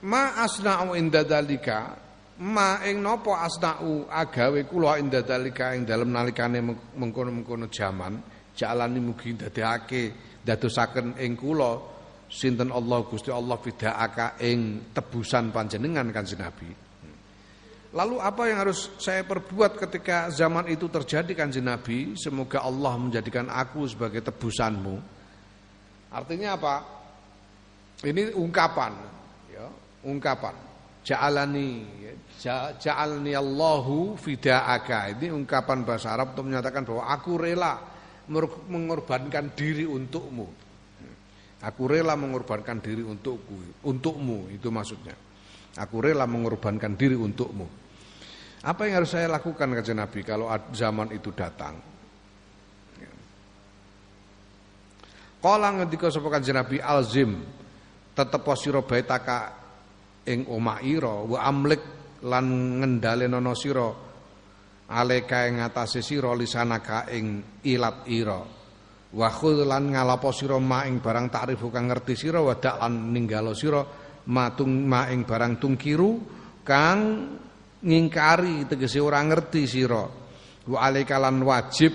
ma asna'u inda dalika ma ing napa asna'u agawe kula inda dalika ing dalem nalikane mengkono-mengkono jaman jalani mugi dadekake dadosaken ing kula. Sinten Allah Gusti Allah fidaaka ing tebusan panjenengan Kanjeng Nabi Lalu apa yang harus saya perbuat ketika zaman itu terjadi kanjeng Nabi? Semoga Allah menjadikan aku sebagai tebusanmu. Artinya apa? Ini ungkapan, ya, ungkapan. Ja'alani, ya, ja'alni Allahu fida'aka. Ini ungkapan bahasa Arab untuk menyatakan bahwa aku rela mengorbankan diri untukmu. Aku rela mengorbankan diri untukku, untukmu itu maksudnya. Aku rela mengorbankan diri untukmu. Apa yang harus saya lakukan kata Nabi kalau zaman itu datang? Kala ngendika sapa Kanjeng Nabi alzim tetep sira baitaka ing omah ira wa amlik lan ngendhalenono sira aleka ing atase sira lisanaka ing ilat ira wa lan ngalapo sira ma ing barang takrifu kang ngerti sira wa dak lan ninggalo sira matung ma ing barang tungkiru kang ngingkari tegese ora ngerti sira. Wa alaikalan wajib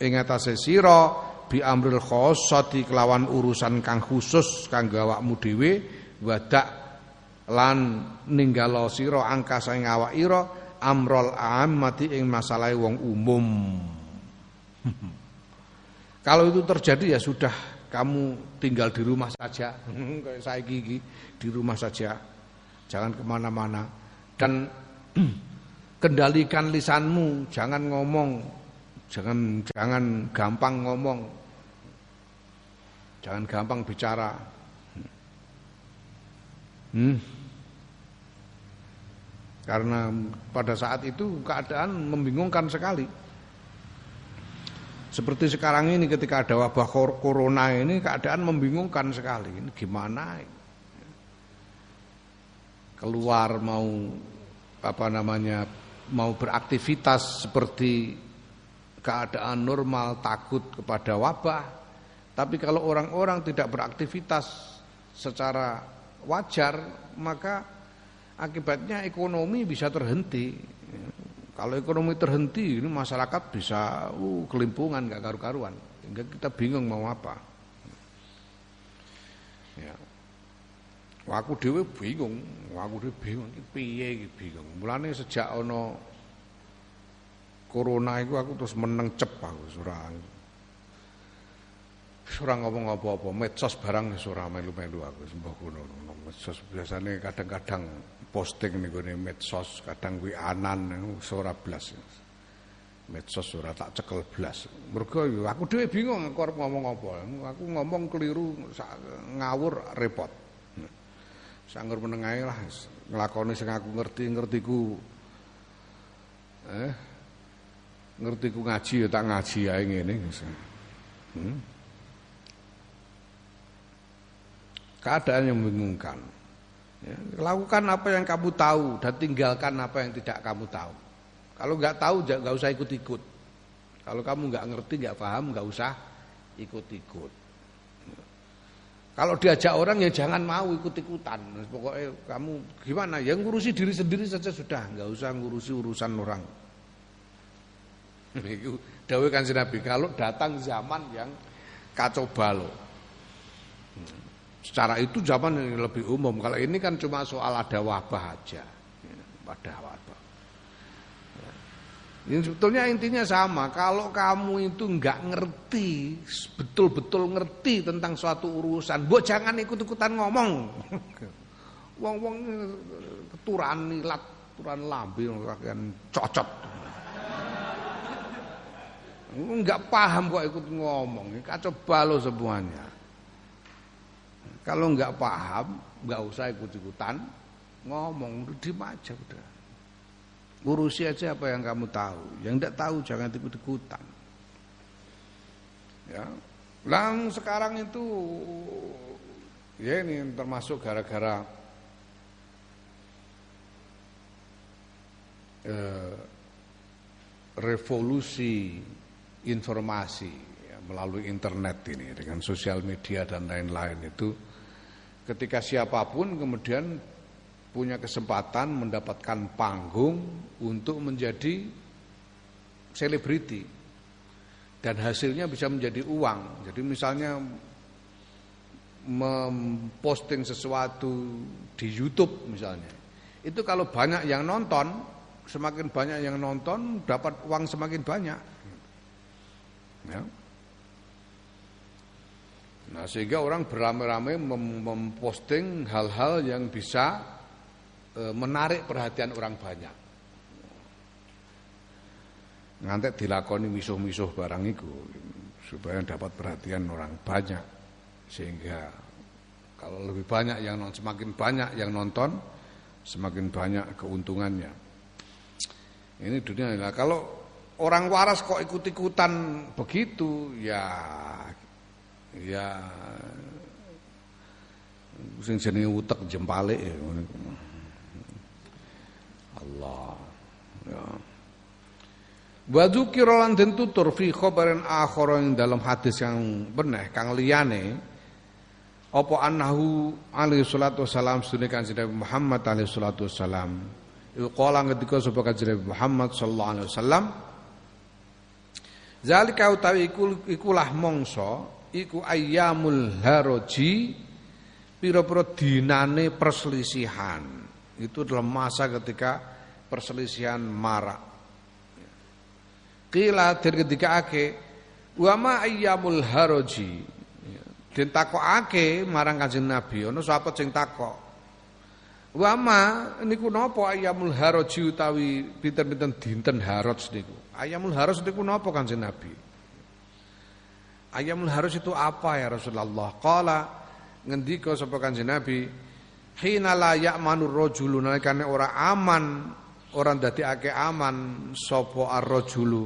ing atase sira bi amril khossati kelawan urusan kang khusus kang awakmu dhewe wadak lan ninggalo sira angkasa ing awak ira amrol ammati ing masalah wong umum. Kalau itu terjadi ya sudah kamu tinggal di rumah saja. Kayak saya gigi di rumah saja. Jangan ke mana-mana. Dan kendalikan lisanmu, jangan ngomong, jangan jangan gampang ngomong, jangan gampang bicara. Hmm. Karena pada saat itu keadaan membingungkan sekali. Seperti sekarang ini ketika ada wabah corona ini keadaan membingungkan sekali. Ini gimana? Keluar mau apa namanya mau beraktivitas seperti keadaan normal takut kepada wabah. Tapi kalau orang-orang tidak beraktivitas secara wajar maka akibatnya ekonomi bisa terhenti. Kalau ekonomi terhenti ini masyarakat bisa uh, kelimpungan gak karu-karuan. Sehingga kita bingung mau apa aku dhewe bingung, aku dhewe bingung iki piye iki bingung. Mulane sejak ana corona iku aku terus meneng cep aku ora ora ngomong apa-apa, medsos barang ora melu-melu aku sembah ngono. Medsos biasane kadang-kadang posting ning gone medsos, kadang kuwi anan ora blas. Medsos ora tak cekel blas. Mergo aku dhewe bingung aku ngomong apa. Aku ngomong keliru ngawur repot. Sanggur menengahe lah nglakoni sing aku ngerti ngertiku eh ngertiku ngaji ya tak ngaji ae ngene hmm? keadaan yang membingungkan. Ya, lakukan apa yang kamu tahu dan tinggalkan apa yang tidak kamu tahu. Kalau nggak tahu nggak usah ikut-ikut. Kalau kamu nggak ngerti nggak paham nggak usah ikut-ikut kalau diajak orang ya jangan mau ikut-ikutan. Pokoknya kamu gimana? Ya ngurusi diri sendiri saja sudah, nggak usah ngurusi urusan orang. Dawuh kan Nabi kalau datang zaman yang kacau balau. Secara itu zaman yang lebih umum. Kalau ini kan cuma soal ada wabah aja. Pada wabah. Ini sebetulnya intinya sama. Kalau kamu itu nggak ngerti, betul-betul ngerti tentang suatu urusan, buat jangan ikut-ikutan ngomong. Wong-wong keturan nilat, keturan lambe kan cocot. Enggak paham kok ikut ngomong, kacau balau semuanya. Kalau enggak paham, enggak usah ikut-ikutan ngomong di aja udah. Urusi aja apa yang kamu tahu. Yang tidak tahu jangan ikut-ikutan. Ya. Lang sekarang itu ya ini termasuk gara-gara eh, revolusi informasi ya, melalui internet ini dengan sosial media dan lain-lain itu ketika siapa pun kemudian punya kesempatan mendapatkan panggung untuk menjadi selebriti dan hasilnya bisa menjadi uang. Jadi misalnya memposting sesuatu di YouTube misalnya. Itu kalau banyak yang nonton, semakin banyak yang nonton dapat uang semakin banyak. Ya. Nah sehingga orang beramai-ramai memposting hal-hal yang bisa e, menarik perhatian orang banyak. Ngantek dilakoni misuh-misuh barang itu supaya dapat perhatian orang banyak sehingga kalau lebih banyak yang nonton semakin banyak yang nonton semakin banyak keuntungannya. Ini dunia. Nah, kalau orang waras kok ikut-ikutan begitu ya ya sing jenenge utek jempale ya Allah. Ya. Wa dzukira lan den tutur fi khabarin akhara ing dalam hadis yang benar kang liyane apa annahu alaihi salatu wasalam sunne kanjeng Nabi Muhammad alaihi salatu wasalam kala ngendika sapa kanjeng Nabi Muhammad sallallahu alaihi wasallam Zalika utawi iku ikulah mongso iku ayyamul haroji pira-pira dinane perselisihan. Itu dalam masa ketika perselisihan marak. Kila dari ketika ake wa ma ayyamul haroji. Den takokake marang Kanjeng Nabi ana sapa sing takok. Wa ma niku napa ayyamul haroji utawi pinten-pinten dinten haroj niku. Ayyamul haroj niku napa Kanjeng Nabi? Ayamul harus itu apa ya Rasulullah? Qala ngendika sapa Kanjeng Nabi, hina la ya'manu rajulu nalikane ora aman, ora ndadekake aman sapa ar-rajulu.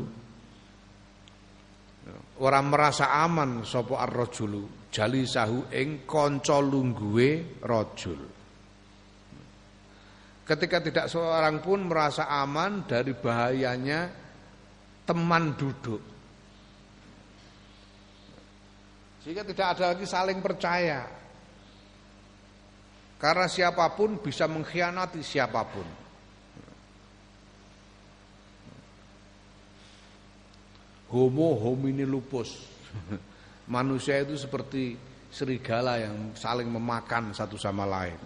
Ora merasa aman sapa ar-rajulu jalisahu ing kanca lungguhe rajul. Ketika tidak seorang pun merasa aman dari bahayanya teman duduk. Sehingga tidak ada lagi saling percaya. Karena siapa pun bisa mengkhianati siapa pun. Homo homini lupus. Manusia itu seperti serigala yang saling memakan satu sama lain.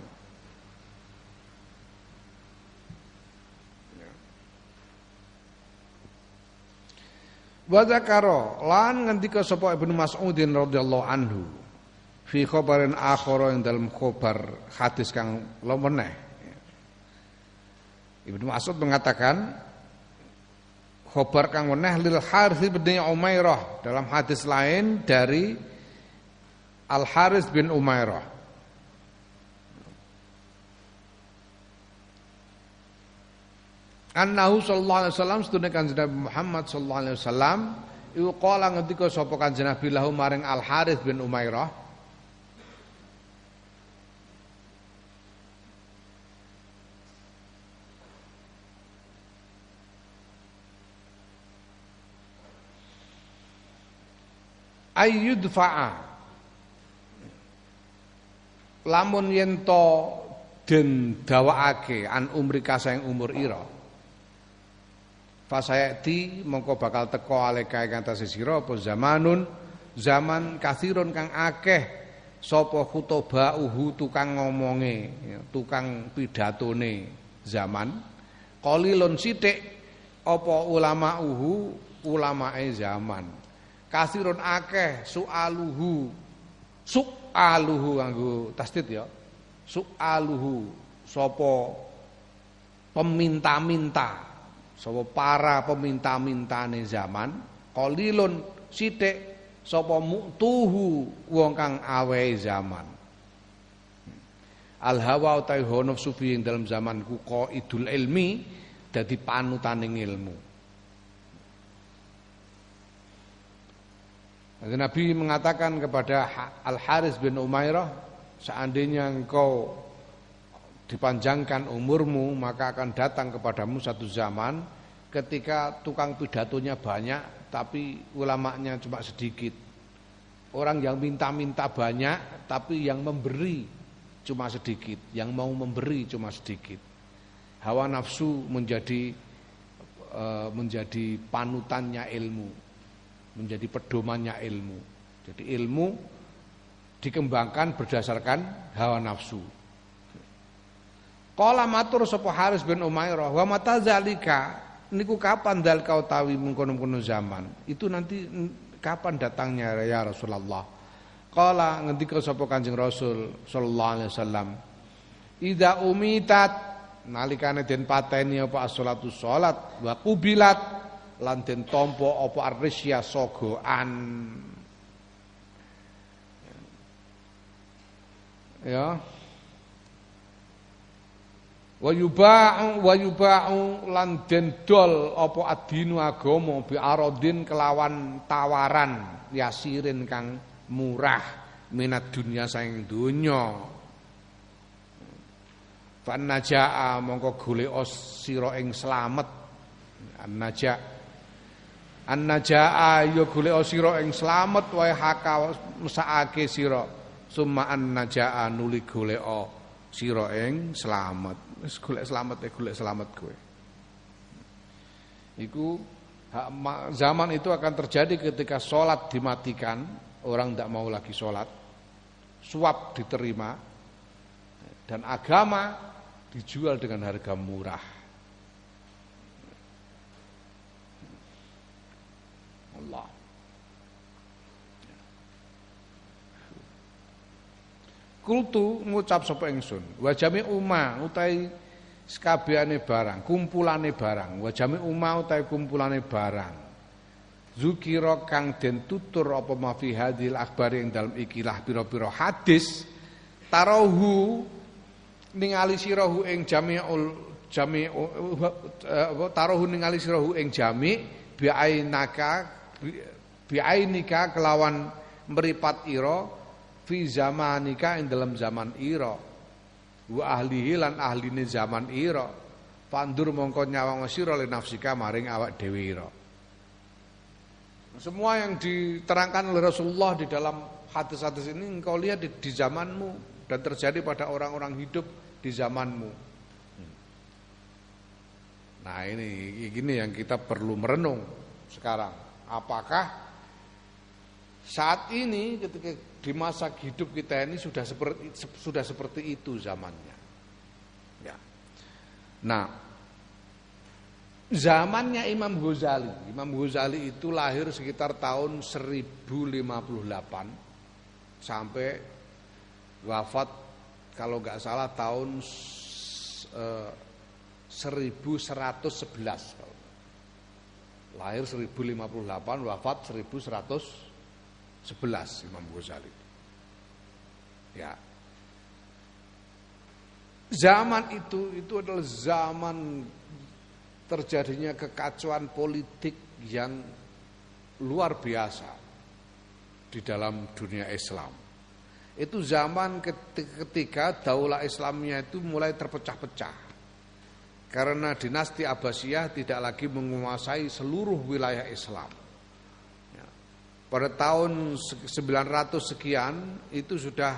Wa zakara lan ngendika sapa Ibnu Mas'udin radhiyallahu anhu fi khabarin akhara yang dalam khabar hadis kang lomeneh. Ibnu Mas'ud mengatakan khabar kang meneh lil Harith bin Umairah dalam hadis lain dari Al Harith bin Umairah Annahu sallallahu alaihi wasallam sedune Kanjeng Nabi Muhammad sallallahu alaihi wasallam iku kala ngendika sapa Kanjeng Nabi lahu maring Al Harith bin Umairah ayyudfa'a lamun yen to den dawaake an umrika saing umur ira Fasayati mongko bakal teko aleka ing atase sira apa zamanun zaman kathirun kang akeh sapa uhu tukang ngomonge ya, tukang pidatone zaman. Qalilun sithik apa ulama uhu ulamae zaman kasirun akeh sualuhu. Sualuhu nganggo tasdid ya. Sualuhu sapa peminta-minta. Sapa para peminta-mintane zaman qalilun sithik sapa muktuhu wong kang awehe zaman. Al hawa hawa nafsu ing dalam zamanku idul ilmi dadi panutaning ilmu Nabi mengatakan kepada Al Haris bin Umairah seandainya engkau dipanjangkan umurmu maka akan datang kepadamu satu zaman ketika tukang pidatonya banyak tapi ulamanya cuma sedikit. Orang yang minta-minta banyak tapi yang memberi cuma sedikit. Yang mau memberi cuma sedikit. Hawa nafsu menjadi e, menjadi panutannya ilmu menjadi pedomannya ilmu. Jadi ilmu dikembangkan berdasarkan hawa nafsu. Kala matur sapa Haris bin Umairah wa mata zalika niku kapan dal kau tawi mengkono-kono zaman. Itu nanti kapan datangnya ya Rasulullah. Kala ngendika sapa Kanjeng Rasul sallallahu alaihi wasallam. Idza umitat nalikane den pateni apa as-salatu salat wa kubilat lan den tampa apa arrisya sogoan. Ya. Wa yuba'u wa yuba'u lan den dol apa adinu agama bi aradin kelawan tawaran yasirin kang murah minat dunia saing donya. Fan najaa mongko golek sira ing slamet. An najaa An-najaa ya golek sira ing slamet wae haka mesakake sira. Summa an-najaa nuli golek sira ing slamet. Wis golek slamet e golek slamet kowe. Iku zaman itu akan terjadi ketika sholat dimatikan, orang tidak mau lagi sholat, suap diterima, dan agama dijual dengan harga murah. Allah. Kultu ngucap sapa ingsun, wa jami umma utai sekabehane barang, kumpulane barang, wa jami umma utai kumpulane barang. Zukira kang den tutur apa ma fi hadil akhbar ing dalem ikilah pira-pira hadis tarahu ningali sirahu ing jami'ul jami uh, tarahu ningali sirahu ing jami bi'ainaka biainika kelawan meripat ira fi zamanika ing dalam zaman ira wa ahlihi lan ahline zaman ira pandur mongko nyawang sira le nafsika maring awak dhewe ira semua yang diterangkan oleh Rasulullah di dalam hadis-hadis ini engkau lihat di, di zamanmu dan terjadi pada orang-orang hidup di zamanmu. Nah ini ini yang kita perlu merenung sekarang. Apakah saat ini ketika di masa hidup kita ini sudah seperti sudah seperti itu zamannya. Ya. Nah, zamannya Imam Ghazali. Imam Ghazali itu lahir sekitar tahun 1058 sampai wafat kalau nggak salah tahun eh, 1111 Lahir 1058, wafat 1111 Imam Ghazali. Ya. Zaman itu itu adalah zaman terjadinya kekacauan politik yang luar biasa di dalam dunia Islam. Itu zaman ketika daulah Islamnya itu mulai terpecah-pecah. Karena dinasti Abbasiyah tidak lagi menguasai seluruh wilayah Islam. Ya. Pada tahun 900 sekian itu sudah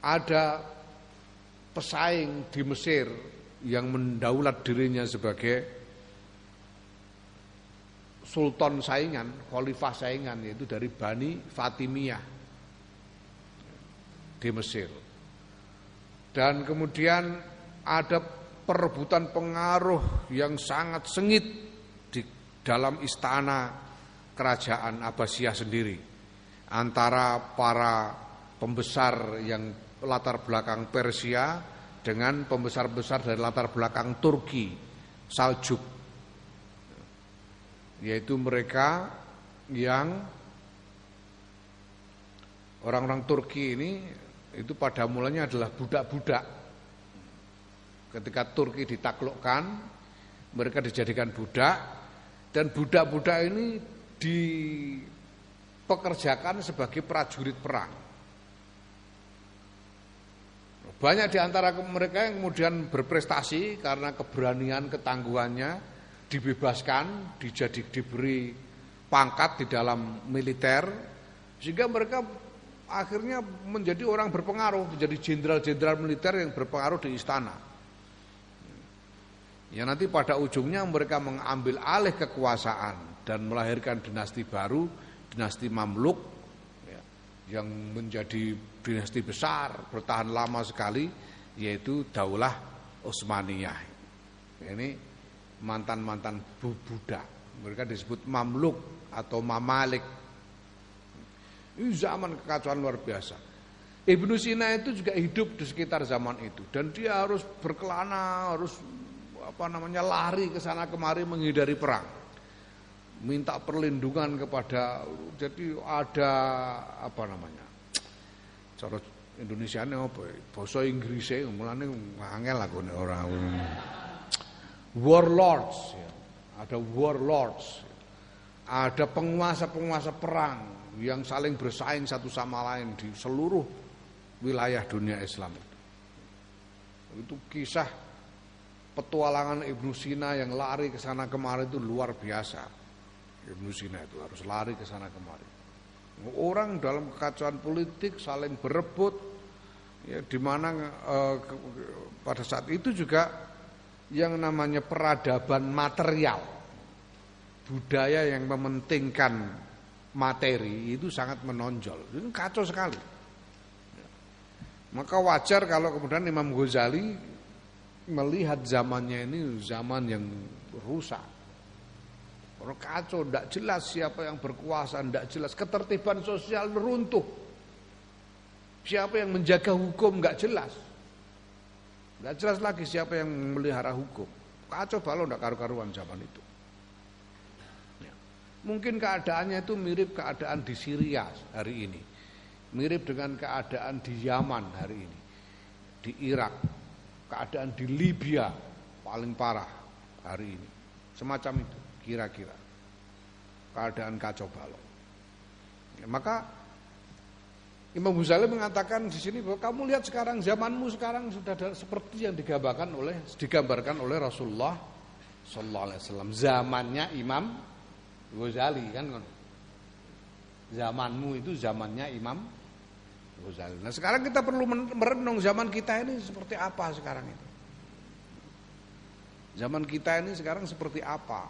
ada pesaing di Mesir yang mendaulat dirinya sebagai sultan saingan, khalifah saingan yaitu dari Bani Fatimiyah di Mesir. Dan kemudian ada perebutan pengaruh yang sangat sengit di dalam istana kerajaan Abbasiyah sendiri antara para pembesar yang latar belakang Persia dengan pembesar-besar dari latar belakang Turki, Saljuk. Yaitu mereka yang orang-orang Turki ini itu pada mulanya adalah budak-budak. Ketika Turki ditaklukkan, mereka dijadikan budak dan budak-budak ini dipekerjakan sebagai prajurit perang. Banyak di antara mereka yang kemudian berprestasi karena keberanian, ketangguhannya, dibebaskan, dijadi, diberi pangkat di dalam militer, sehingga mereka akhirnya menjadi orang berpengaruh, menjadi jenderal-jenderal militer yang berpengaruh di istana. Ya nanti pada ujungnya mereka mengambil alih kekuasaan dan melahirkan dinasti baru, dinasti Mamluk, ya, yang menjadi dinasti besar bertahan lama sekali yaitu Daulah Utsmaniyah. Ini mantan-mantan budak. Mereka disebut Mamluk atau Mamalik. Ini zaman kekacauan luar biasa. Ibnu Sina itu juga hidup di sekitar zaman itu dan dia harus berkelana, harus apa namanya lari ke sana kemari menghindari perang. Minta perlindungan kepada jadi ada apa namanya? cara Indonesia ini apa bahasa Inggris e mulane angel aku nek ora warlords ya. ada warlords ada penguasa-penguasa perang yang saling bersaing satu sama lain di seluruh wilayah dunia Islam itu. Itu kisah petualangan Ibnu Sina yang lari ke sana kemari itu luar biasa. Ibnu Sina itu harus lari ke sana kemari. Orang dalam kekacauan politik saling berebut, ya, di mana eh, pada saat itu juga yang namanya peradaban material, budaya yang mementingkan materi itu sangat menonjol, itu kacau sekali. Maka wajar kalau kemudian Imam Ghazali melihat zamannya ini zaman yang rusak Orang kacau, tidak jelas siapa yang berkuasa, tidak jelas. Ketertiban sosial runtuh. Siapa yang menjaga hukum nggak jelas. Nggak jelas lagi siapa yang melihara hukum. Kacau balau tidak karu-karuan zaman itu. Ya. Mungkin keadaannya itu mirip keadaan di Syria hari ini. Mirip dengan keadaan di Yaman hari ini. Di Irak. Keadaan di Libya paling parah hari ini. Semacam itu kira-kira keadaan kacau balau. Ya, maka Imam Ghazali mengatakan di sini bahwa kamu lihat sekarang zamanmu sekarang sudah seperti yang digambarkan oleh digambarkan oleh Rasulullah Sallallahu Alaihi Wasallam zamannya Imam Ghazali kan zamanmu itu zamannya Imam Ghazali. Nah sekarang kita perlu merenung zaman kita ini seperti apa sekarang ini. Zaman kita ini sekarang seperti apa?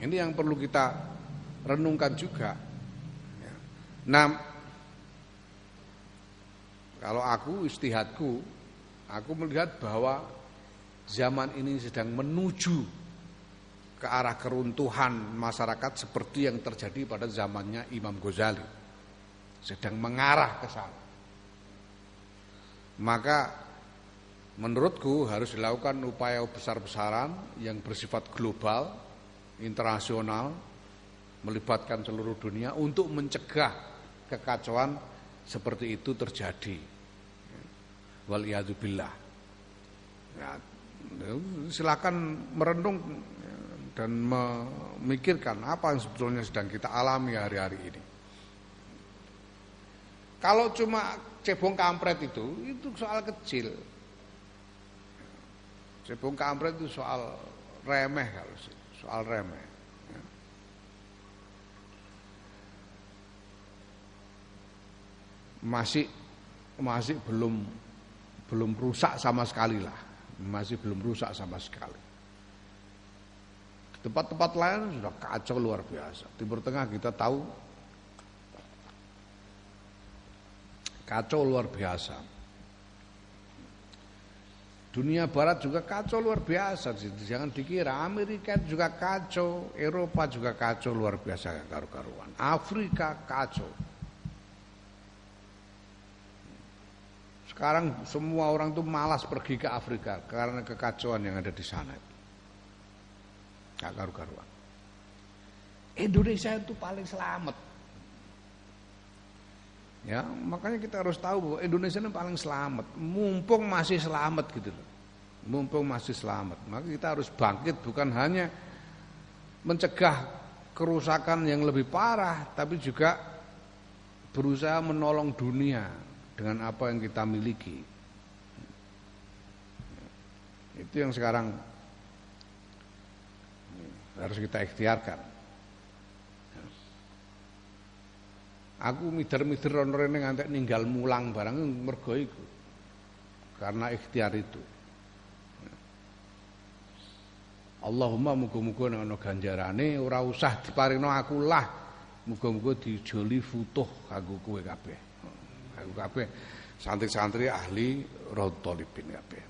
Ini yang perlu kita renungkan juga. Ya. Nah, kalau aku istihadku, aku melihat bahwa zaman ini sedang menuju ke arah keruntuhan masyarakat seperti yang terjadi pada zamannya Imam Ghazali. Sedang mengarah ke sana. Maka menurutku harus dilakukan upaya besar-besaran yang bersifat global internasional melibatkan seluruh dunia untuk mencegah kekacauan seperti itu terjadi. Waliyadzubillah. Ya, silakan merenung dan memikirkan apa yang sebetulnya sedang kita alami hari-hari ini. Kalau cuma cebong kampret itu, itu soal kecil. Cebong kampret itu soal remeh kalau soal remeh. Masih masih belum belum rusak sama sekali lah, masih belum rusak sama sekali. Tempat-tempat lain sudah kacau luar biasa. Timur Tengah kita tahu kacau luar biasa. Dunia barat juga kacau luar biasa. Jangan dikira Amerika juga kacau, Eropa juga kacau luar biasa karu-karuan. Afrika kacau. Sekarang semua orang tuh malas pergi ke Afrika karena kekacauan yang ada di sana. Gak karu-karuan. Indonesia itu paling selamat. Ya, makanya kita harus tahu bahwa Indonesia ini paling selamat, mumpung masih selamat gitu loh. Mumpung masih selamat, maka kita harus bangkit bukan hanya mencegah kerusakan yang lebih parah, tapi juga berusaha menolong dunia dengan apa yang kita miliki. Itu yang sekarang harus kita ikhtiarkan. Aku mider-mider ono rene ngantek ninggal mulang barang mergo iku. Karena ikhtiar itu. Allahumma muga-muga nek ana ganjarane ora usah diparingno aku lah. Muga-muga dijoli futuh kanggo kowe kabeh. Aku kabeh santri-santri ahli Raudhalibin kabeh.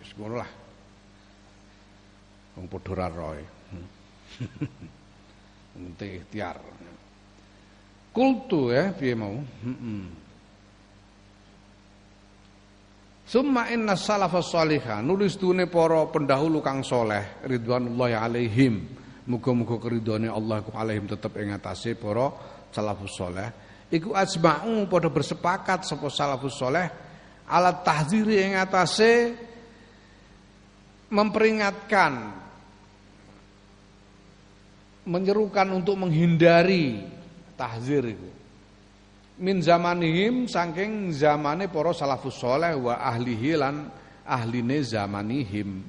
Wis ngono lah. Wong padha ra roe. Penting ikhtiar. Kultu ya piye mau? Heeh. Summa inna salafas salihah nulis dune para pendahulu kang soleh ridwanullahi alaihim. Muga-muga keridhone Allah ku alaihim tetep ing atase para salafus saleh. Iku asma'u padha bersepakat sapa salafus saleh ala tahdziri ing atase memperingatkan menyerukan untuk menghindari tahzir itu. Min zamanihim saking zamane para salafus soleh wa ahlihi lan ahline zamanihim.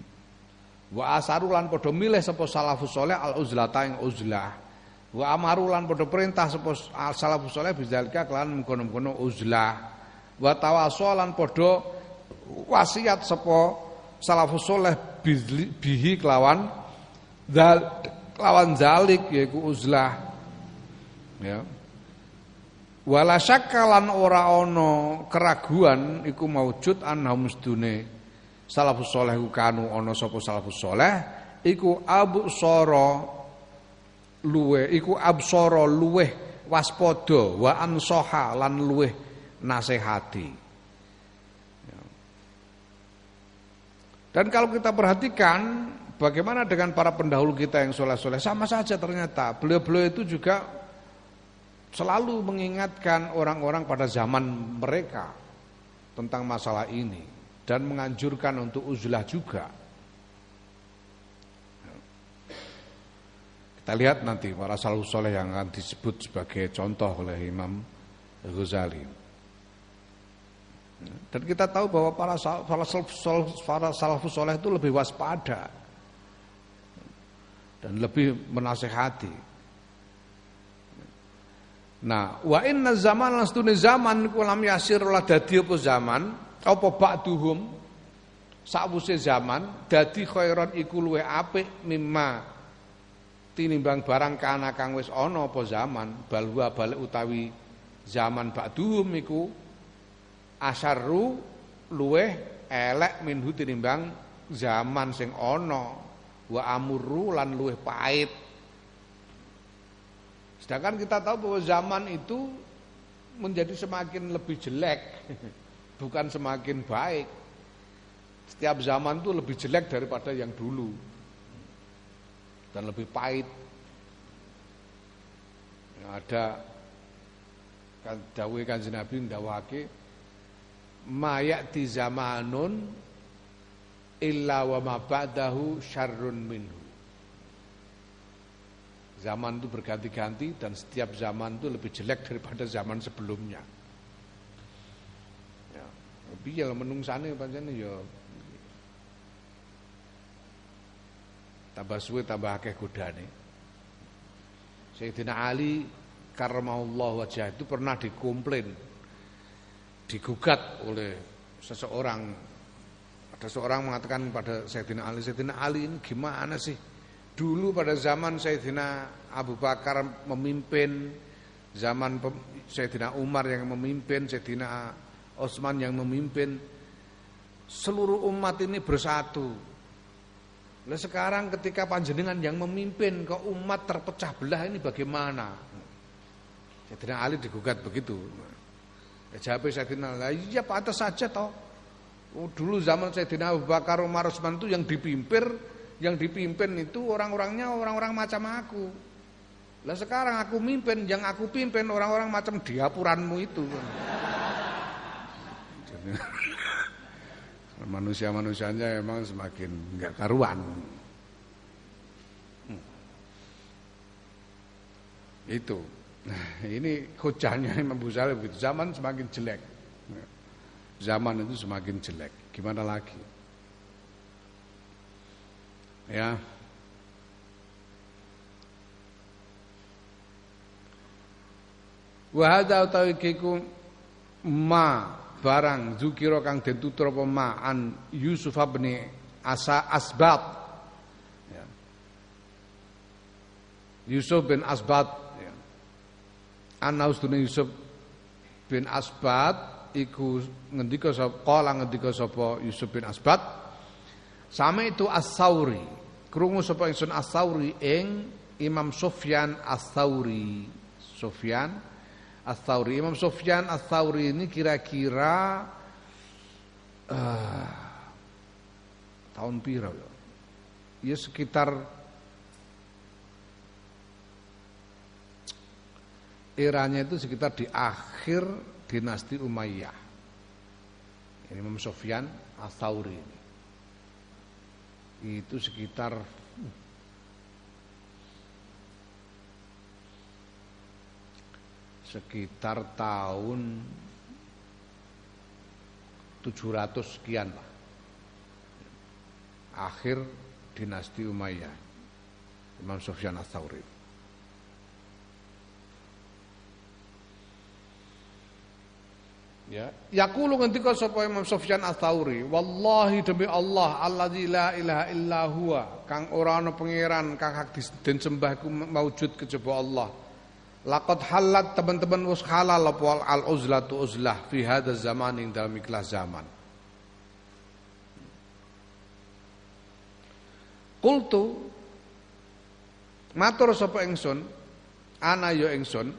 Wa asaru lan padha milih sapa salafus soleh al uzlata ing uzlah. Wa amaru lan padha perintah sapa salafus soleh bizalika kelan mengkono-mengkono uzlah. Wa tawasul lan padha wasiat sapa salafus soleh bihi kelawan zal lawan zalik yaiku uzlah ya. Wala syakkalan ora ana keraguan iku maujud annahum sedune salafus saleh kanu ana sapa salafus saleh iku abu soro luwe iku absara luweh waspada wa ansoha lan luweh nasihati. Ya. dan kalau kita perhatikan bagaimana dengan para pendahulu kita yang soleh-soleh sama saja ternyata. Beliau-beliau itu juga selalu mengingatkan orang-orang pada zaman mereka tentang masalah ini dan menganjurkan untuk uzlah juga. Kita lihat nanti para salafus soleh yang akan disebut sebagai contoh oleh Imam Ghazali. Dan kita tahu bahwa para salafus soleh itu lebih waspada dan lebih menasehati. Nah, wa inna zaman lan stune zaman iku lam yasir lah dadi apa zaman? Apa ba'duhum? Sakwuse zaman dadi khairon iku luwe apik mimma tinimbang barang kana kang wis ana apa zaman. Balwa balik utawi zaman ba'duhum iku asarru luwe elek minhu tinimbang zaman sing ana. Wa amurru lan luwe pait Sedangkan kita tahu bahwa zaman itu menjadi semakin lebih jelek, bukan semakin baik. Setiap zaman itu lebih jelek daripada yang dulu dan lebih pahit. Yang ada kan dawuh Kanjeng Nabi ndawake mayati zamanun illa wa ma ba'dahu syarrun minhu. Zaman itu berganti-ganti dan setiap zaman itu lebih jelek daripada zaman sebelumnya. Ya, piye menungsane pancen ya tambah suwe tambah akeh godane. Sayyidina Ali karramallahu wajah itu pernah dikomplain digugat oleh seseorang ada seorang mengatakan pada Sayyidina Ali Sayyidina Ali ini gimana sih Dulu pada zaman Sayyidina Abu Bakar memimpin, zaman Sayyidina Umar yang memimpin, Sayyidina Osman yang memimpin, seluruh umat ini bersatu. Nah sekarang ketika panjenengan yang memimpin ke umat terpecah belah ini bagaimana? Sayyidina Ali digugat begitu. Ya jawab Sayyidina Ali, ya pantas saja toh. Oh, dulu zaman Sayyidina Abu Bakar Umar Osman itu yang dipimpin yang dipimpin itu orang-orangnya orang-orang macam aku. Lah sekarang aku mimpin, yang aku pimpin orang-orang macam diapuranmu itu. Manusia-manusianya emang semakin enggak karuan. Hmm. Itu. Nah, ini hujahnya Imam Ghazali begitu. Zaman semakin jelek. Zaman itu semakin jelek. Gimana lagi? Ya. Wa hadza utawi ma barang zukira kang den tutur apa ma an Yusuf bin Asa Asbat ya. Yusuf bin Asbat ya. Ana ustune Yusuf bin Asbat iku ngendika sapa kala ngendika sapa Yusuf bin Asbat sama itu As-Sauri krungu sapa ingsun As-Sauri ing Imam Sufyan As-Sauri Sufyan As-Thawri. Imam Sufyan As-Thawri ini kira-kira uh, tahun piro ya? Ya sekitar eranya itu sekitar di akhir dinasti Umayyah. Ini Imam Sufyan As-Thawri ini. Itu sekitar sekitar tahun 700 sekian lah. Akhir dinasti Umayyah. Imam Sufyan Ats-Tsauri. Ya, yaqulu ngendika sapa Imam Sufyan Ats-Tsauri, wallahi demi Allah alladzi la ilaha illa huwa, kang ora ana pangeran kang hak disembah iku maujud kejaba Allah. Laqad halat teman-teman wis halal apa al uzlatu uzlah fi hadha zaman ing dalam ikhlas zaman. Qultu matur sapa ingsun ana ya ingsun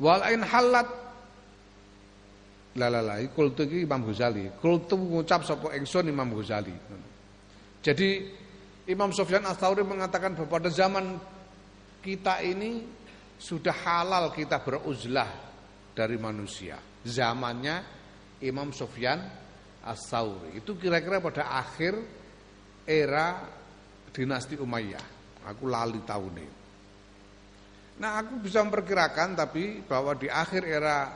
wal in halat la la la qultu iki Imam Ghazali qultu ngucap sapa ingsun Imam Ghazali jadi Imam Sufyan Ats-Tsauri mengatakan bahwa pada zaman kita ini sudah halal kita beruzlah dari manusia. Zamannya Imam Sufyan As-Sauri. Itu kira-kira pada akhir era dinasti Umayyah. Aku lali tahun ini. Nah aku bisa memperkirakan tapi bahwa di akhir era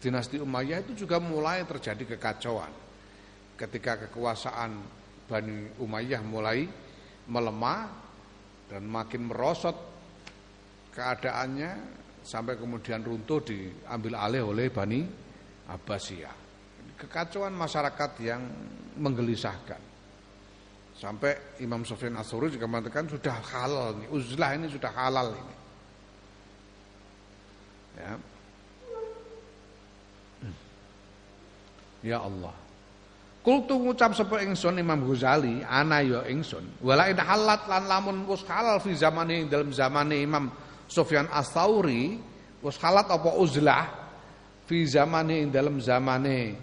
dinasti Umayyah itu juga mulai terjadi kekacauan. Ketika kekuasaan Bani Umayyah mulai melemah dan makin merosot keadaannya sampai kemudian runtuh diambil alih oleh Bani Abbasiyah. Kekacauan masyarakat yang menggelisahkan. Sampai Imam Sofyan Asuri juga mengatakan sudah halal ini, uzlah ini sudah halal ini. Ya. Ya Allah. Kultu ngucap sapa ingsun Imam Ghazali, ana ya ingsun. Wala in halat lan lamun wis halal fi zamane dalam zamane Imam Sufyan As-Sauri wis halat apa uzlah fi zamane dalam zamane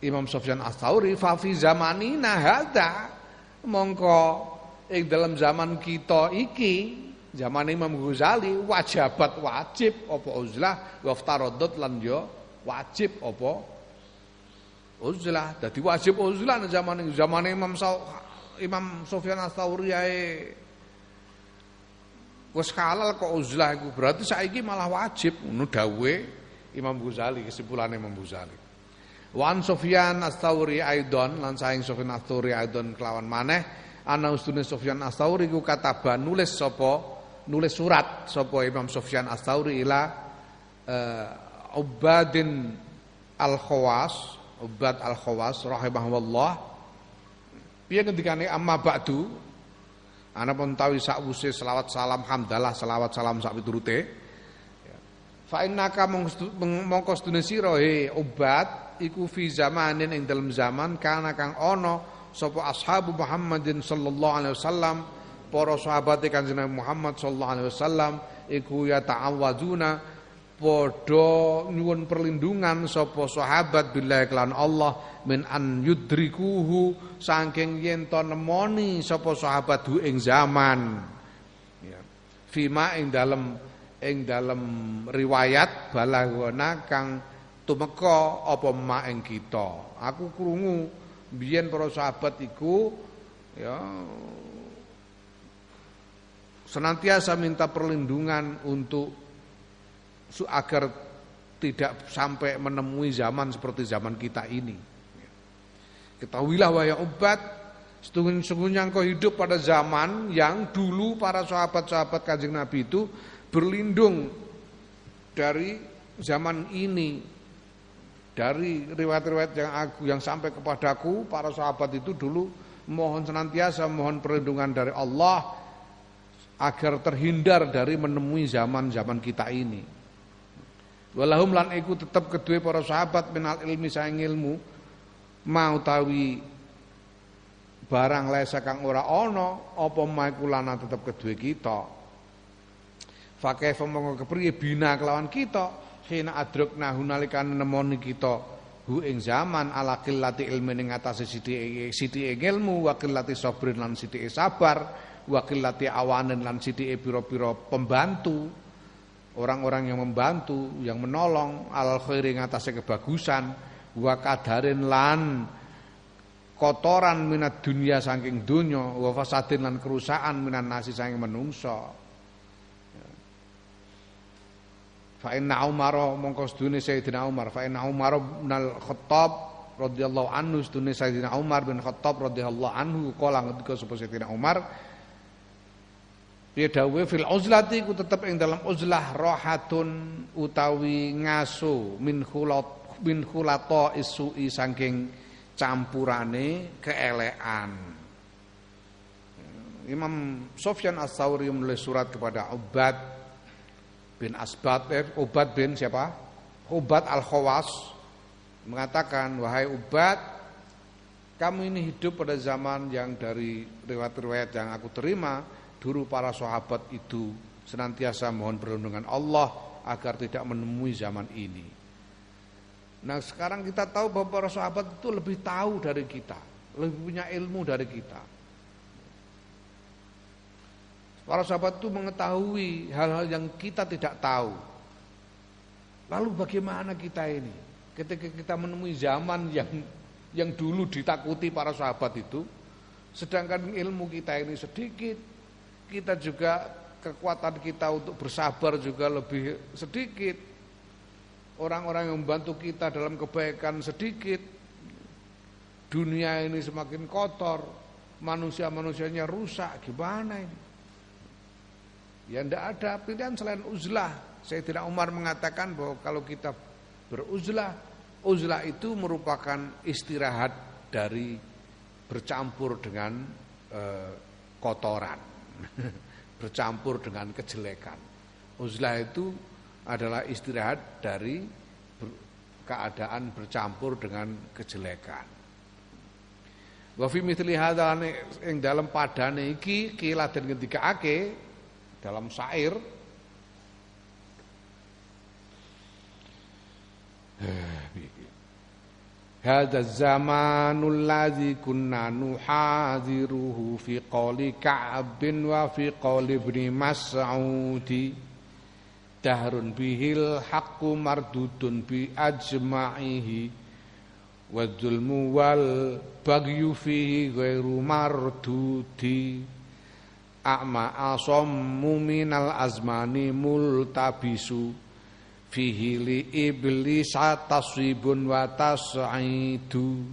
Imam Sufyan As-Sauri fa fi zamanina hadza mongko ing dalam zaman kita iki zaman Imam Ghazali wajibat wajib apa uzlah waftaradut lan yo wajib apa uzlah dadi wajib uzlah zaman zaman Imam Imam Sufyan As-Sauri Wes halal kok uzlah iku berarti saiki malah wajib. Ngono dawuhe Imam Ghazali kesimpulane Imam Ghazali. Wan Sufyan Ats-Tsauri aidon lan saing Sufyan Ats-Tsauri aidon kelawan maneh ana ustune Sufyan Ats-Tsauri ku kataba nulis sapa nulis surat sapa Imam Sufyan Ats-Tsauri ila uh, Ubadin Al-Khawas Ubad Al-Khawas rahimahullah. Piye ngendikane? Amma ba'du. Ana pun tahu sakwuse selawat salam hamdalah selawat salam sak piturute. Fa innaka mongko sedune sira he iku fi zamanin ing dalam zaman kana kang ana sapa ashabu Muhammadin sallallahu alaihi wasallam para sahabat Kanjeng Muhammad sallallahu alaihi wasallam iku ya ta'awadzuna Podo nyuwun perlindungan sapa sahabat billahi kelan Allah min an yudrikuhu saking yen to nemoni sapa sahabat hu ing zaman. Ya. Fima ing dalam ing dalam riwayat balagona kang tumeka apa ma ing kita. Aku krungu biyen para sahabat iku ya senantiasa minta perlindungan untuk agar tidak sampai menemui zaman seperti zaman kita ini. Ketahuilah wahai ubat, sesungguhnya engkau hidup pada zaman yang dulu para sahabat-sahabat kanjeng Nabi itu berlindung dari zaman ini dari riwayat-riwayat yang aku yang sampai kepadaku para sahabat itu dulu mohon senantiasa mohon perlindungan dari Allah agar terhindar dari menemui zaman-zaman kita ini. Walahum lan iku tetap kedua para sahabat minal ilmi saing ilmu mau tawi barang lesa kang ora ana apa maikulana tetep kedue kita? Fakaifa mongko kepriye bina kelawan kita hina adrukna hunalika nemoni kita hu ing zaman ala qillati ilmi ning atase sithik sithik ilmu wa qillati sabrin lan sithik sabar wa qillati awanen lan sithik pira-pira pembantu orang-orang yang membantu yang menolong al khairi ing atase kebagusan wa kadarin lan kotoran minat dunia saking dunya wa fasadin lan kerusakan minan nasi saking menungso Fa inna Umar mongko sedune Sayyidina Umar, fa inna Umar bin Khattab radhiyallahu anhu sedune Sayyidina Umar bin Khattab radhiyallahu anhu kala ngendika sapa Sayyidina Umar Dia dawuhe fil uzlati ku tetep ing dalam uzlah rohatun utawi ngaso min khulat min khulata isui saking campurane keelekan. Imam Sofyan As-Sauri menulis surat kepada Ubad bin Asbat eh, Ubad bin siapa? Ubad Al-Khawas mengatakan wahai Ubad kamu ini hidup pada zaman yang dari riwayat-riwayat yang aku terima dulu para sahabat itu senantiasa mohon perlindungan Allah agar tidak menemui zaman ini. Nah sekarang kita tahu bahwa para sahabat itu lebih tahu dari kita, lebih punya ilmu dari kita. Para sahabat itu mengetahui hal-hal yang kita tidak tahu. Lalu bagaimana kita ini? Ketika kita menemui zaman yang yang dulu ditakuti para sahabat itu, sedangkan ilmu kita ini sedikit, kita juga kekuatan kita untuk bersabar juga lebih sedikit. Orang-orang yang membantu kita dalam kebaikan sedikit. Dunia ini semakin kotor, manusia-manusianya rusak, gimana ini? Ya tidak ada pilihan selain uzlah. Saya tidak Umar mengatakan bahwa kalau kita beruzlah, uzlah itu merupakan istirahat dari bercampur dengan e, kotoran, bercampur dengan kejelekan. Uzlah itu adalah istirahat dari ber, keadaan bercampur dengan kejelekan. Wa fi mithli hadza ing dalam padane iki kiladen ake dalam syair Hadza هذا الزمان الذي كنا نحاذره في قول كعب وفي قول ابن مسعود. دهر mas'udi الحق مردود haqqu والظلم والبغي فيه غير مردود. wal baghyu fihi ghairu ملتبس fihi li iblis taswibun wa tas'idu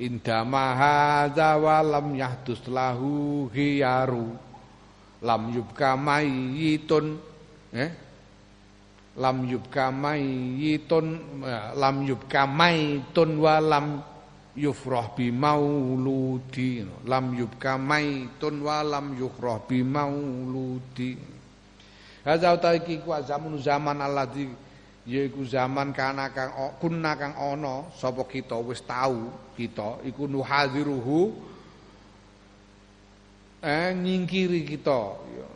indama hadza wa lam yahdus lahu ghiyaru lam yubka mayyitun eh? Lam yubka mayyitun eh, lam yubka maitun wa lam yufrah bi mauludi lam yubka maitun wa lam yufrah bi mauludi Hadza utaiki ku zaman zaman alladzi yaiku zaman kana kang kunna kang ana sapa kita wis tahu kita iku nuhadziruhu eh nyingkiri kita ya.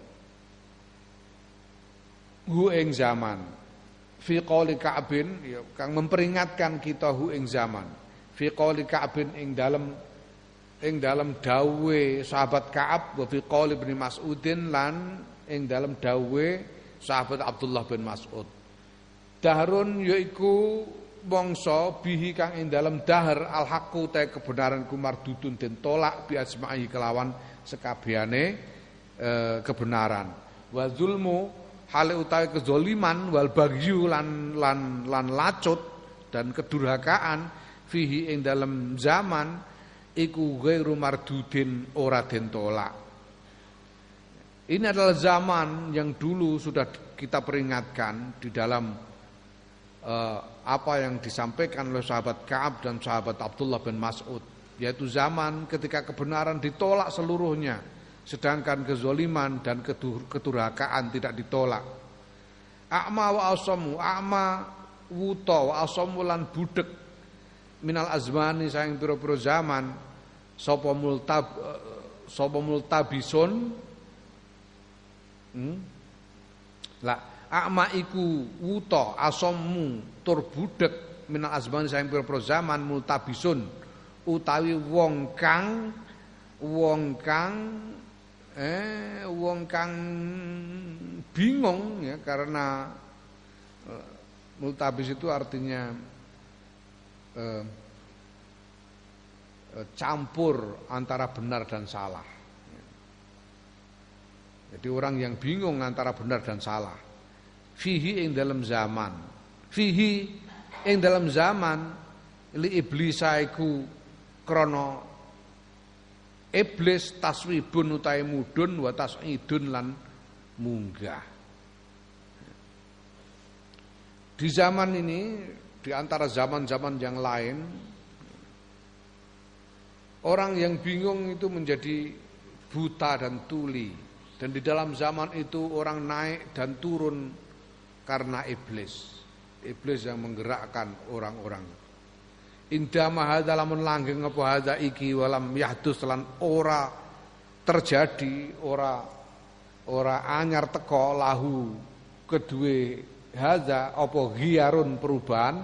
Hu ing zaman. Fi qouli Ka'bin ya kang memperingatkan kita hu ing zaman. Fi qouli Ka'bin ing dalam ing dalam dawe sahabat Ka'ab wa fi qouli Ibnu Mas'udin lan ing dalam dawe sahabat Abdullah bin Mas'ud. Dahrun yaiku mongso bihi kang ing dalam dahar al haqqu te kebenaran kumar dudun den tolak bi asma'i kelawan sekabehane e, kebenaran. Wa zulmu hale utawi kezoliman wal bagyu lan lan lan lacut dan kedurhakaan fihi ing dalam zaman iku ghairu mardudin ora den tolak. Ini adalah zaman yang dulu sudah kita peringatkan di dalam uh, apa yang disampaikan oleh sahabat Ka'ab dan sahabat Abdullah bin Mas'ud yaitu zaman ketika kebenaran ditolak seluruhnya sedangkan kezoliman dan kedurhakaan tidak ditolak. A'ma wa asamu, a'ma wuta wa asamu lan budek minal azmani sayang pira-pira zaman sapa multab eh, sapa multabisun Hmm? Lah akma iku wuta asammu tur budek minal azman saing pira zaman multabisun utawi wong kang wong kang eh wong kang bingung ya karena uh, multabis itu artinya uh, campur antara benar dan salah jadi orang yang bingung antara benar dan salah. Fihi ing dalam zaman. Fihi ing dalam zaman li iblis iku krana iblis taswibun utai mudun wa tas'idun lan munggah. Di zaman ini di antara zaman-zaman yang lain orang yang bingung itu menjadi buta dan tuli dan di dalam zaman itu orang naik dan turun karena iblis. Iblis yang menggerakkan orang-orang. Indah mahadha lamun langgeng apa hadza iki walam yahdus lan ora terjadi ora ora anyar teko lahu kedue hadza apa ghiarun perubahan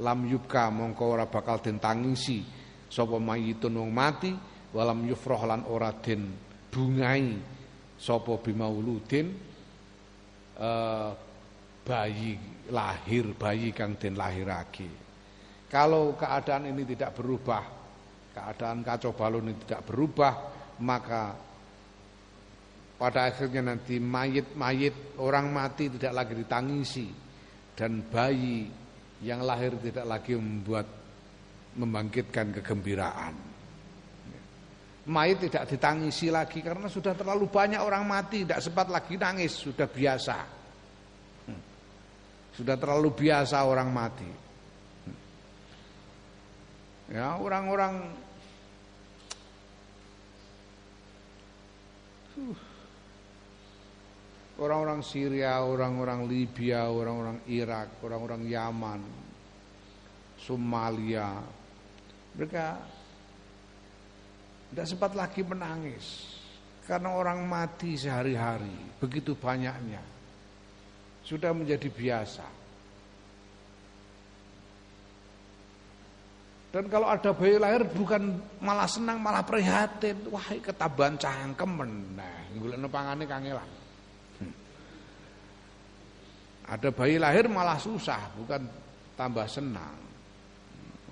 lam yubka mongko ora bakal den tangisi sapa mayitun wong mati walam yufrah lan ora den bungai sapa bimauludin uh, bayi lahir bayi kang den lahirake. Kalau keadaan ini tidak berubah keadaan kacau balau ini tidak berubah maka pada akhirnya nanti mayit-mayit orang mati tidak lagi ditangisi dan bayi yang lahir tidak lagi membuat membangkitkan kegembiraan mayit tidak ditangisi lagi karena sudah terlalu banyak orang mati tidak sempat lagi nangis sudah biasa hmm. sudah terlalu biasa orang mati hmm. ya orang-orang orang-orang Syria orang-orang Libya orang-orang Irak orang-orang Yaman Somalia mereka tidak sempat lagi menangis karena orang mati sehari-hari begitu banyaknya sudah menjadi biasa. Dan kalau ada bayi lahir bukan malah senang malah prihatin. Wah, ketaban cangkem meneh. Golekno pangane kangelan. Hmm. Ada bayi lahir malah susah, bukan tambah senang.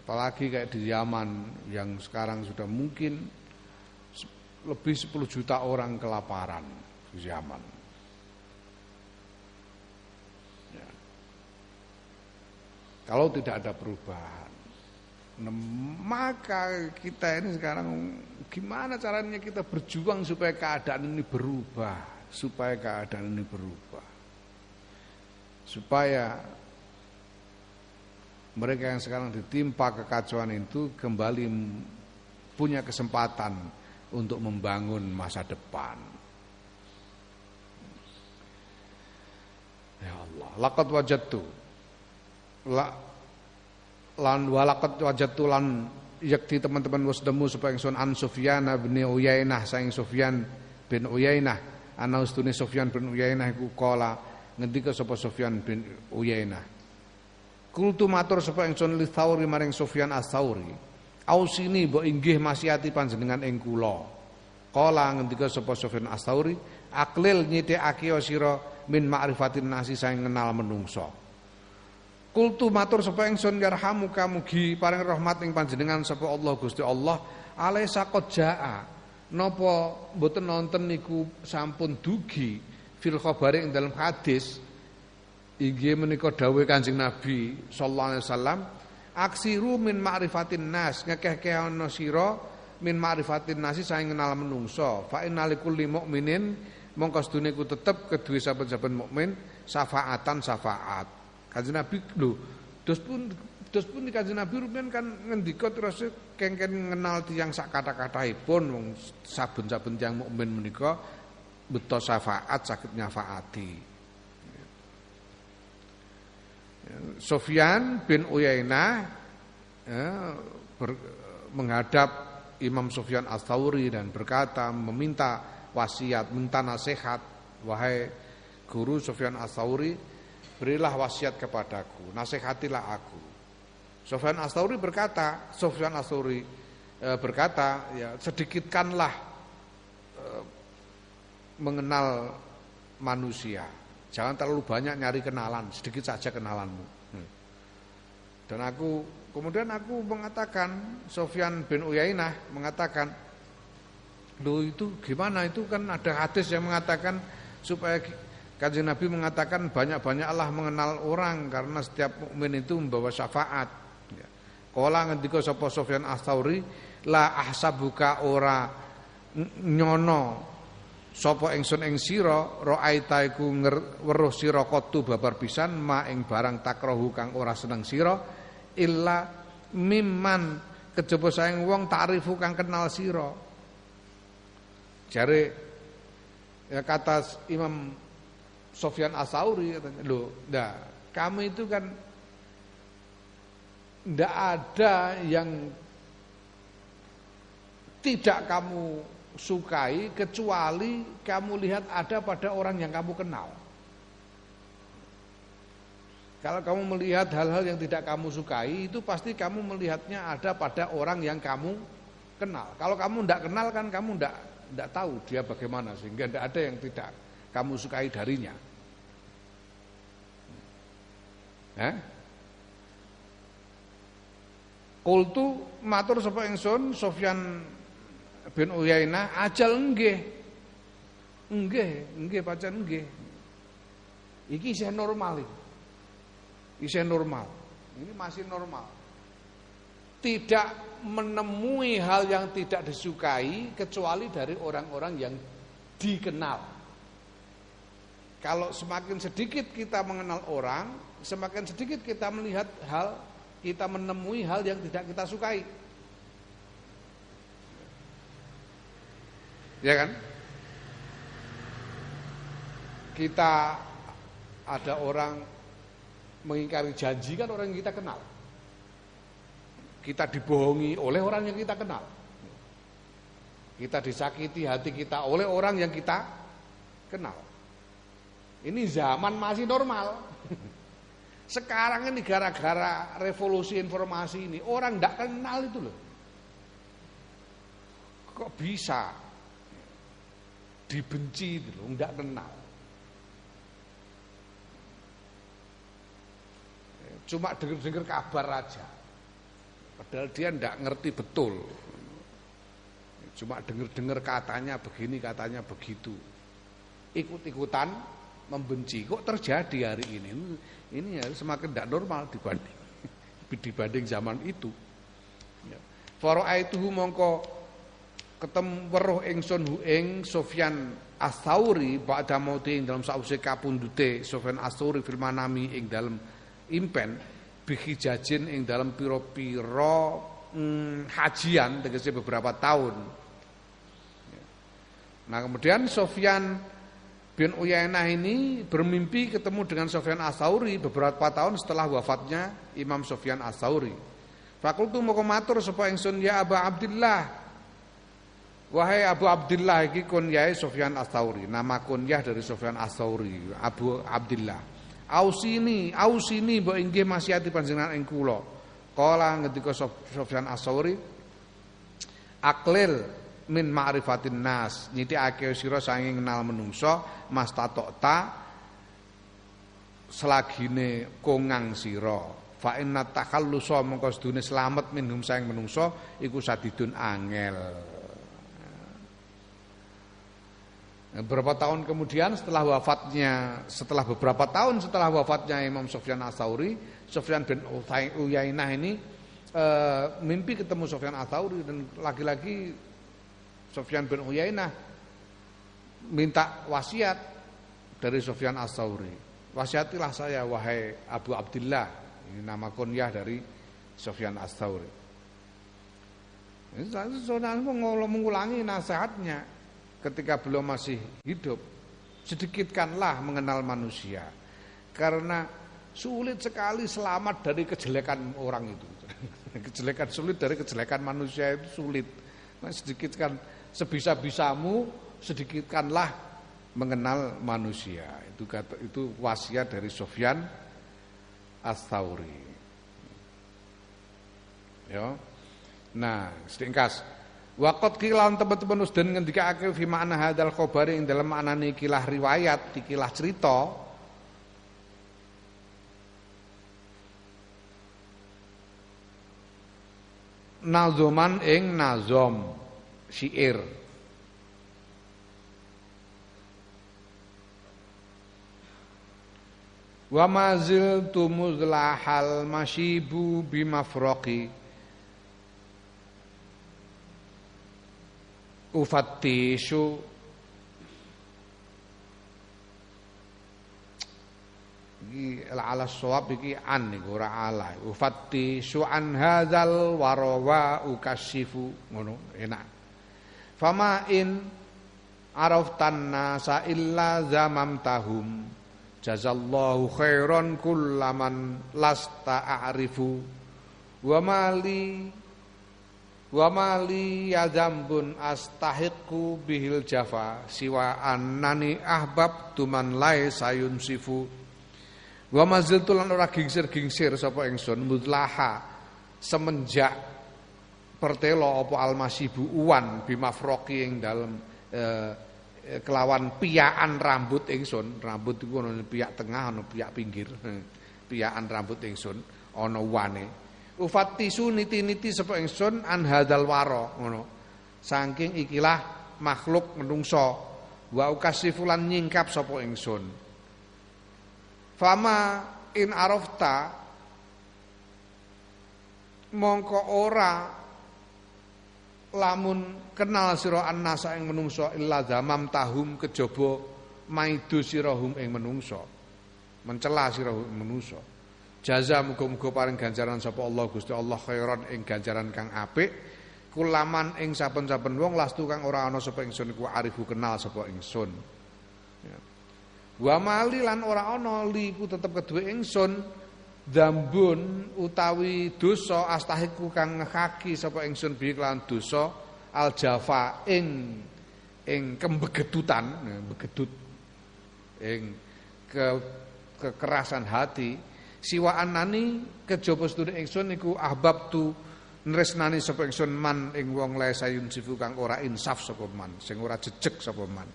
Apalagi kayak di Yaman yang sekarang sudah mungkin lebih 10 juta orang kelaparan di zaman. Ya. Kalau tidak ada perubahan, nah, maka kita ini sekarang gimana caranya kita berjuang supaya keadaan ini berubah, supaya keadaan ini berubah, supaya mereka yang sekarang ditimpa kekacauan itu kembali punya kesempatan untuk membangun masa depan. Ya Allah, laqad wajadtu la lan walaqad wajadtu lan yakti teman-teman wasdemu supaya ingsun an Sufyan bin Uyainah saing Sufyan bin Uyainah. Ana ustune Sufyan bin Uyainah iku kala ngendika sapa Sufyan bin Uyainah. Kultu matur sapa ingsun li maring Sufyan as-Tsauri Ausini mbok inggih masihati panjenengan ing kula. Kala ngendika sapa Sufyan Astauri, aklil nyithikake sira min ma'rifatin nasi saing kenal menungso kultu matur sapa ingsun yarhamuka mugi paring rahmat ing panjenengan sapa Allah Gusti Allah. Alaisa qad jaa napa mboten nonton niku sampun dugi fil khabari ing dalam hadis. Inggih menika dawuh Kanjeng Nabi sallallahu alaihi wasallam aksiru min ma'rifatin nas. Ngekeh-keh ana sira min ma'rifatin nasi saing kenal menungso. Fa innalikul mukminin mongko sedune ku tetep kedue saben-saben mukmin syafaatan syafaat. Kanjeng Nabi lho dos pun dos pun kanjeng Nabi rumiyin kan ngendika terus kengken ngenal tiyang sak kata-kataipun wong saben-saben tiyang mukmin menika beto syafaat sakit nyafaati Sofyan bin Uyainah ya, ber, menghadap Imam Sofyan As-Tsauri dan berkata meminta wasiat, minta nasihat, wahai guru Sofyan As-Tsauri, berilah wasiat kepadaku, nasihatilah aku. Sofyan As-Tsauri berkata, Sofyan As-Tsauri e, berkata, ya sedikitkanlah e, mengenal manusia. Jangan terlalu banyak nyari kenalan, sedikit saja kenalanmu. Hmm. Dan aku kemudian aku mengatakan Sofyan bin Uyainah mengatakan, "Loh itu gimana? Itu kan ada hadis yang mengatakan supaya Kanjeng Nabi mengatakan banyak-banyaklah mengenal orang karena setiap mukmin itu membawa syafaat. Ya. Kala ngendika sapa Sofyan Astauri, la ahsabuka ora nyono Sopo ingsun ing sira raaita iku weruh sira kotu babar pisan ma ing barang takrohu kang ora seneng sira illa mimman kejaba saing wong ta'rifu kang kenal sira. Jare ya kata Imam Sofyan Asauri katanya, "Loh, ndak, kamu itu kan ndak ada yang tidak kamu sukai kecuali kamu lihat ada pada orang yang kamu kenal. Kalau kamu melihat hal-hal yang tidak kamu sukai itu pasti kamu melihatnya ada pada orang yang kamu kenal. Kalau kamu tidak kenal kan kamu tidak tidak tahu dia bagaimana sehingga tidak ada yang tidak kamu sukai darinya. Eh? Kultu matur sapa ingsun Sofyan bin Uyainah ajal nggih. Nggih, nggih pancen nggih. Iki isih normal iki. Isih normal. Ini masih normal. Tidak menemui hal yang tidak disukai kecuali dari orang-orang yang dikenal. Kalau semakin sedikit kita mengenal orang, semakin sedikit kita melihat hal, kita menemui hal yang tidak kita sukai. Ya kan? Kita ada orang mengingkari janji kan orang yang kita kenal. Kita dibohongi oleh orang yang kita kenal. Kita disakiti hati kita oleh orang yang kita kenal. Ini zaman masih normal. Sekarang ini gara-gara revolusi informasi ini orang tidak kenal itu loh. Kok bisa dibenci itu loh, enggak kenal. Cuma dengar-dengar kabar aja. Padahal dia enggak ngerti betul. Cuma dengar-dengar katanya begini, katanya begitu. Ikut-ikutan membenci. Kok terjadi hari ini? Ini ya semakin tidak normal dibanding dibanding zaman itu. Ya. itu mongko ketemu weruh ingsun hu ing Sofyan Astauri ba'da mauti ing dalam sause kapundute Sofyan Astauri fil manami ing dalam impen bihi jajin ing dalam piro-piro hmm, hajian tegese beberapa tahun. Nah, kemudian Sofyan bin Uyainah ini bermimpi ketemu dengan Sofyan Astauri beberapa tahun setelah wafatnya Imam Sofyan Astauri. Fakultu mau matur sapa ingsun ya Aba Abdillah Wahai Abu Abdullah iki kunyai Sofyan Astauri, nama kunyah dari Sofyan Astauri, Abu Abdullah. Ausini, ausini mbok inggih masihati panjenengan ing kula. Kala ngendika Sofyan Astauri, aklil min ma'rifatin nas nyithikake sira sanging kenal menungso mastatokta selagine kongang sira fa inna takhallusa mongko sedune slamet minhum saing menungso iku sadidun angel Beberapa tahun kemudian setelah wafatnya setelah beberapa tahun setelah wafatnya Imam Sufyan Ats-Tsauri, Sufyan bin Uyainah ini e, mimpi ketemu Sufyan Ats-Tsauri dan lagi-lagi Sufyan bin Uyainah minta wasiat dari Sufyan Ats-Tsauri. Wasiatilah saya wahai Abu Abdullah. Ini nama kunyah dari Sufyan Ats-Tsauri. Ini mengulangi nasihatnya ketika beliau masih hidup sedikitkanlah mengenal manusia. Karena sulit sekali selamat dari kejelekan orang itu. Kejelekan sulit dari kejelekan manusia itu sulit. Nah, sedikitkan sebisa-bisamu sedikitkanlah mengenal manusia. Itu kata itu wasiat dari Sofyan Astauri ya. Nah sedingkas Wakot kilan teman-teman usden ngendikake fi makna hadal khobari ing dalam maknane kilah riwayat, ikilah cerita. Nazoman ing nazom syair. Wa mazil tumuzlahal masyibu bimafroqi ufattishu iki ala shawab iki an niku ora ala. Ufattishu an hadzal warawa ukashifu ngono enak. Fama in araftan nasa illa tahum jazallahu khairan kullaman lasta a'rifu. Wa mali Wa mali ya zambun astahiqu bihil jafa siwa annani ahbab tuman lai sayun sifu. Wa maziltu lan ora gingsir-gingsir sapa ingsun mutlaha semenjak pertelo apa almasibu uwan bimafroki ing dalem eh, kelawan piyaan rambut ingsun. Rambut iku ana piyak tengah ana piyak pinggir. Piyaan rambut ingsun ana wane ufatisu niti-niti sapa ingsun an hadzal waro ngono. Saking ikilah makhluk menungso wa ukasifulan nyingkap sapa ingsun. Fama in arafta mongko ora lamun kenal sira annasa ing menungso illa zamam tahum kejaba maidu sirahum ing menungso mencela sirahum menungso Jaza muga-muga paring ganjaran sapa Allah Gusti Allah khairan ing ganjaran kang apik kulaman ing saben-saben wong lastu kang ora ana sapa ingsun iku arifu kenal sapa ingsun. Ya. Wa mali lan ora ana li ku tetep kedue ingsun dambun utawi dosa astahiku kang ngekaki sapa ingsun bi lan dosa al jafa ing ing kembegedutan, ya, begedut ing ke kekerasan hati siwa anani kejaba sedune ingsun niku ahbab tu nresnani sapa ingsun man ing wong lae sayun sifu kang ora insaf sapa man sing ora jejeg sapa man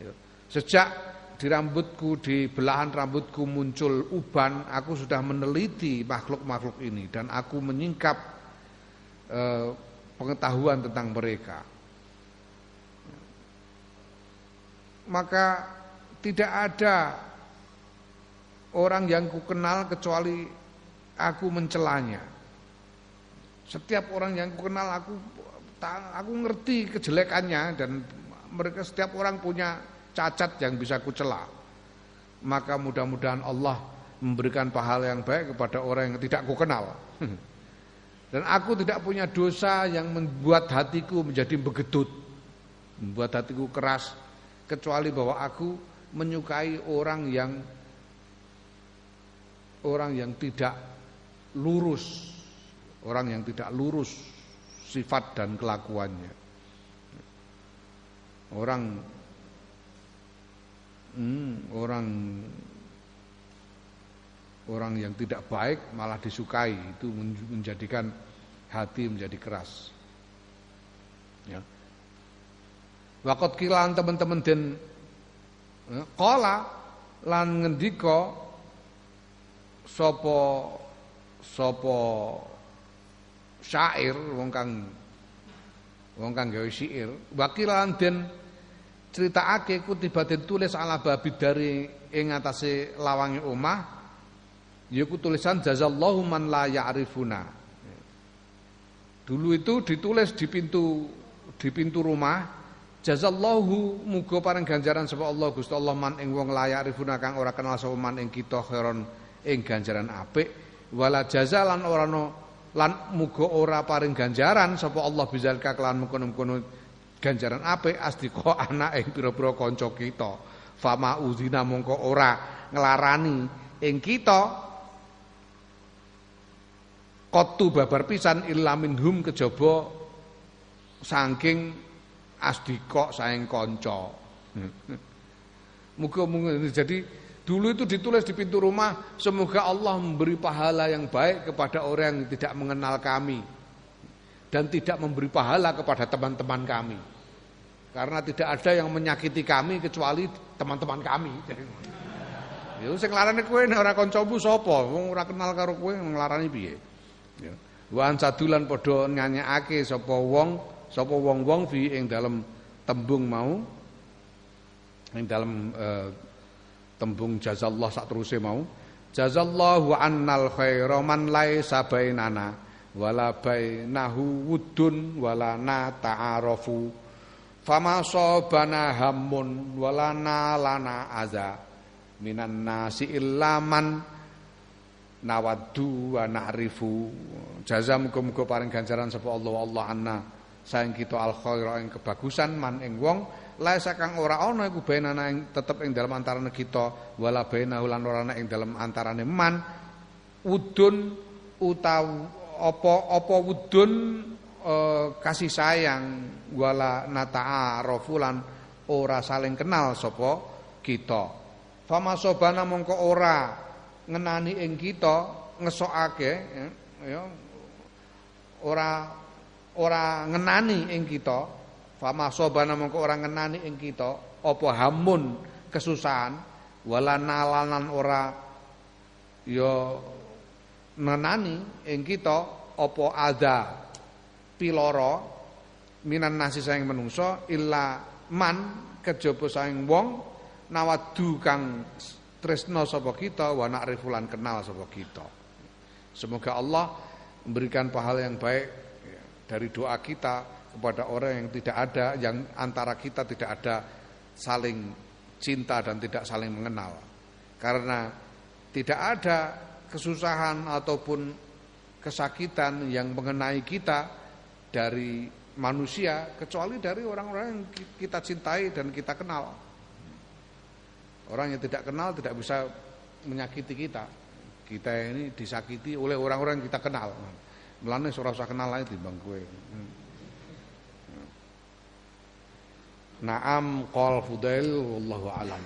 ya. sejak di rambutku di belahan rambutku muncul uban aku sudah meneliti makhluk-makhluk ini dan aku menyingkap eh, pengetahuan tentang mereka maka tidak ada orang yang ku kenal kecuali aku mencelanya. Setiap orang yang ku kenal aku aku ngerti kejelekannya dan mereka setiap orang punya cacat yang bisa ku cela. Maka mudah-mudahan Allah memberikan pahala yang baik kepada orang yang tidak ku kenal. Dan aku tidak punya dosa yang membuat hatiku menjadi begedut, membuat hatiku keras, kecuali bahwa aku menyukai orang yang orang yang tidak lurus, orang yang tidak lurus sifat dan kelakuannya. Orang hmm, orang orang yang tidak baik malah disukai itu menjadikan hati menjadi keras. Ya. Wakot kilan teman-teman den kola ya, lan ngendika sopo sopo syair wong kang wong kang gawe syair. Wakilan den critakake den tulis ala babi dari ing atase lawange omah yaiku tulisan jazallahu man la ya'rifuna. Dulu itu ditulis di pintu di pintu rumah. Jazallahu muga paring ganjaran sapa Allah Gusti Allah man ing wong layak rifuna kang ora kenal sapa man ing kita khairon ing ganjaran apik. Wala jazalan ora no lan muga ora paring ganjaran sapa Allah bizalika kelan mengkono-mengkono ganjaran apik asdika anak ing pira-pira kanca kita. Fama uzina mongko ora nglarani ing kita. Kotu babar pisan illa minhum kejaba saking asdika saing kanca. Muga-muga jadi dulu itu ditulis di pintu rumah semoga Allah memberi pahala yang baik kepada orang yang tidak mengenal kami dan tidak memberi pahala kepada teman-teman kami. Karena tidak ada yang menyakiti kami kecuali teman-teman kami. Ya sing larane kowe nek ora kancamu sapa? Wong ora kenal karo kowe nglarani piye? Ya. Wa ansadulan padha nyanyekake sapa wong sapa wong-wong fi ing dalam tembung mau ing dalam uh, tembung jazallah sak teruse mau. Jazallahu annal khaira man laisa bainana wala bainahu wudun wala na ta'arafu fama sabana hammun wala lana aza minan nasi illaman nawaddu wa na'rifu. Jazam muga-muga paring ganjaran sapa Allah Allah anna. Saing kita al khaira ing kebagusan man ing wong laisa kang ora ana iku benana ing tetep ing dalam antarane kita wala bainahu lan ora ana ing dalam antarane man. Udun utawa apa apa wudun e, kasih sayang wala nata'arofu lan ora saling kenal sapa kita. Fama sobana mongko ora ngenani ing kita ngesokake ya, ya ora ora ngenani ing kita fama sobana mongko ora ngenani ing kita apa hamun kesusahan wala nalanan ora ya nenani ing kita apa ada piloro minan nasi saing menungso illa man kejaba saing wong nawadu kang tresno sapa kita wa na'rifulan kenal sapa kita. Semoga Allah memberikan pahala yang baik dari doa kita kepada orang yang tidak ada yang antara kita tidak ada saling cinta dan tidak saling mengenal. Karena tidak ada kesusahan ataupun kesakitan yang mengenai kita dari manusia kecuali dari orang-orang yang kita cintai dan kita kenal. Orang yang tidak kenal tidak bisa menyakiti kita. Kita ini disakiti oleh orang-orang yang kita kenal. Mulane ora usah kenal ae timbang kowe. Hmm. Naam qal Fudail wallahu alam.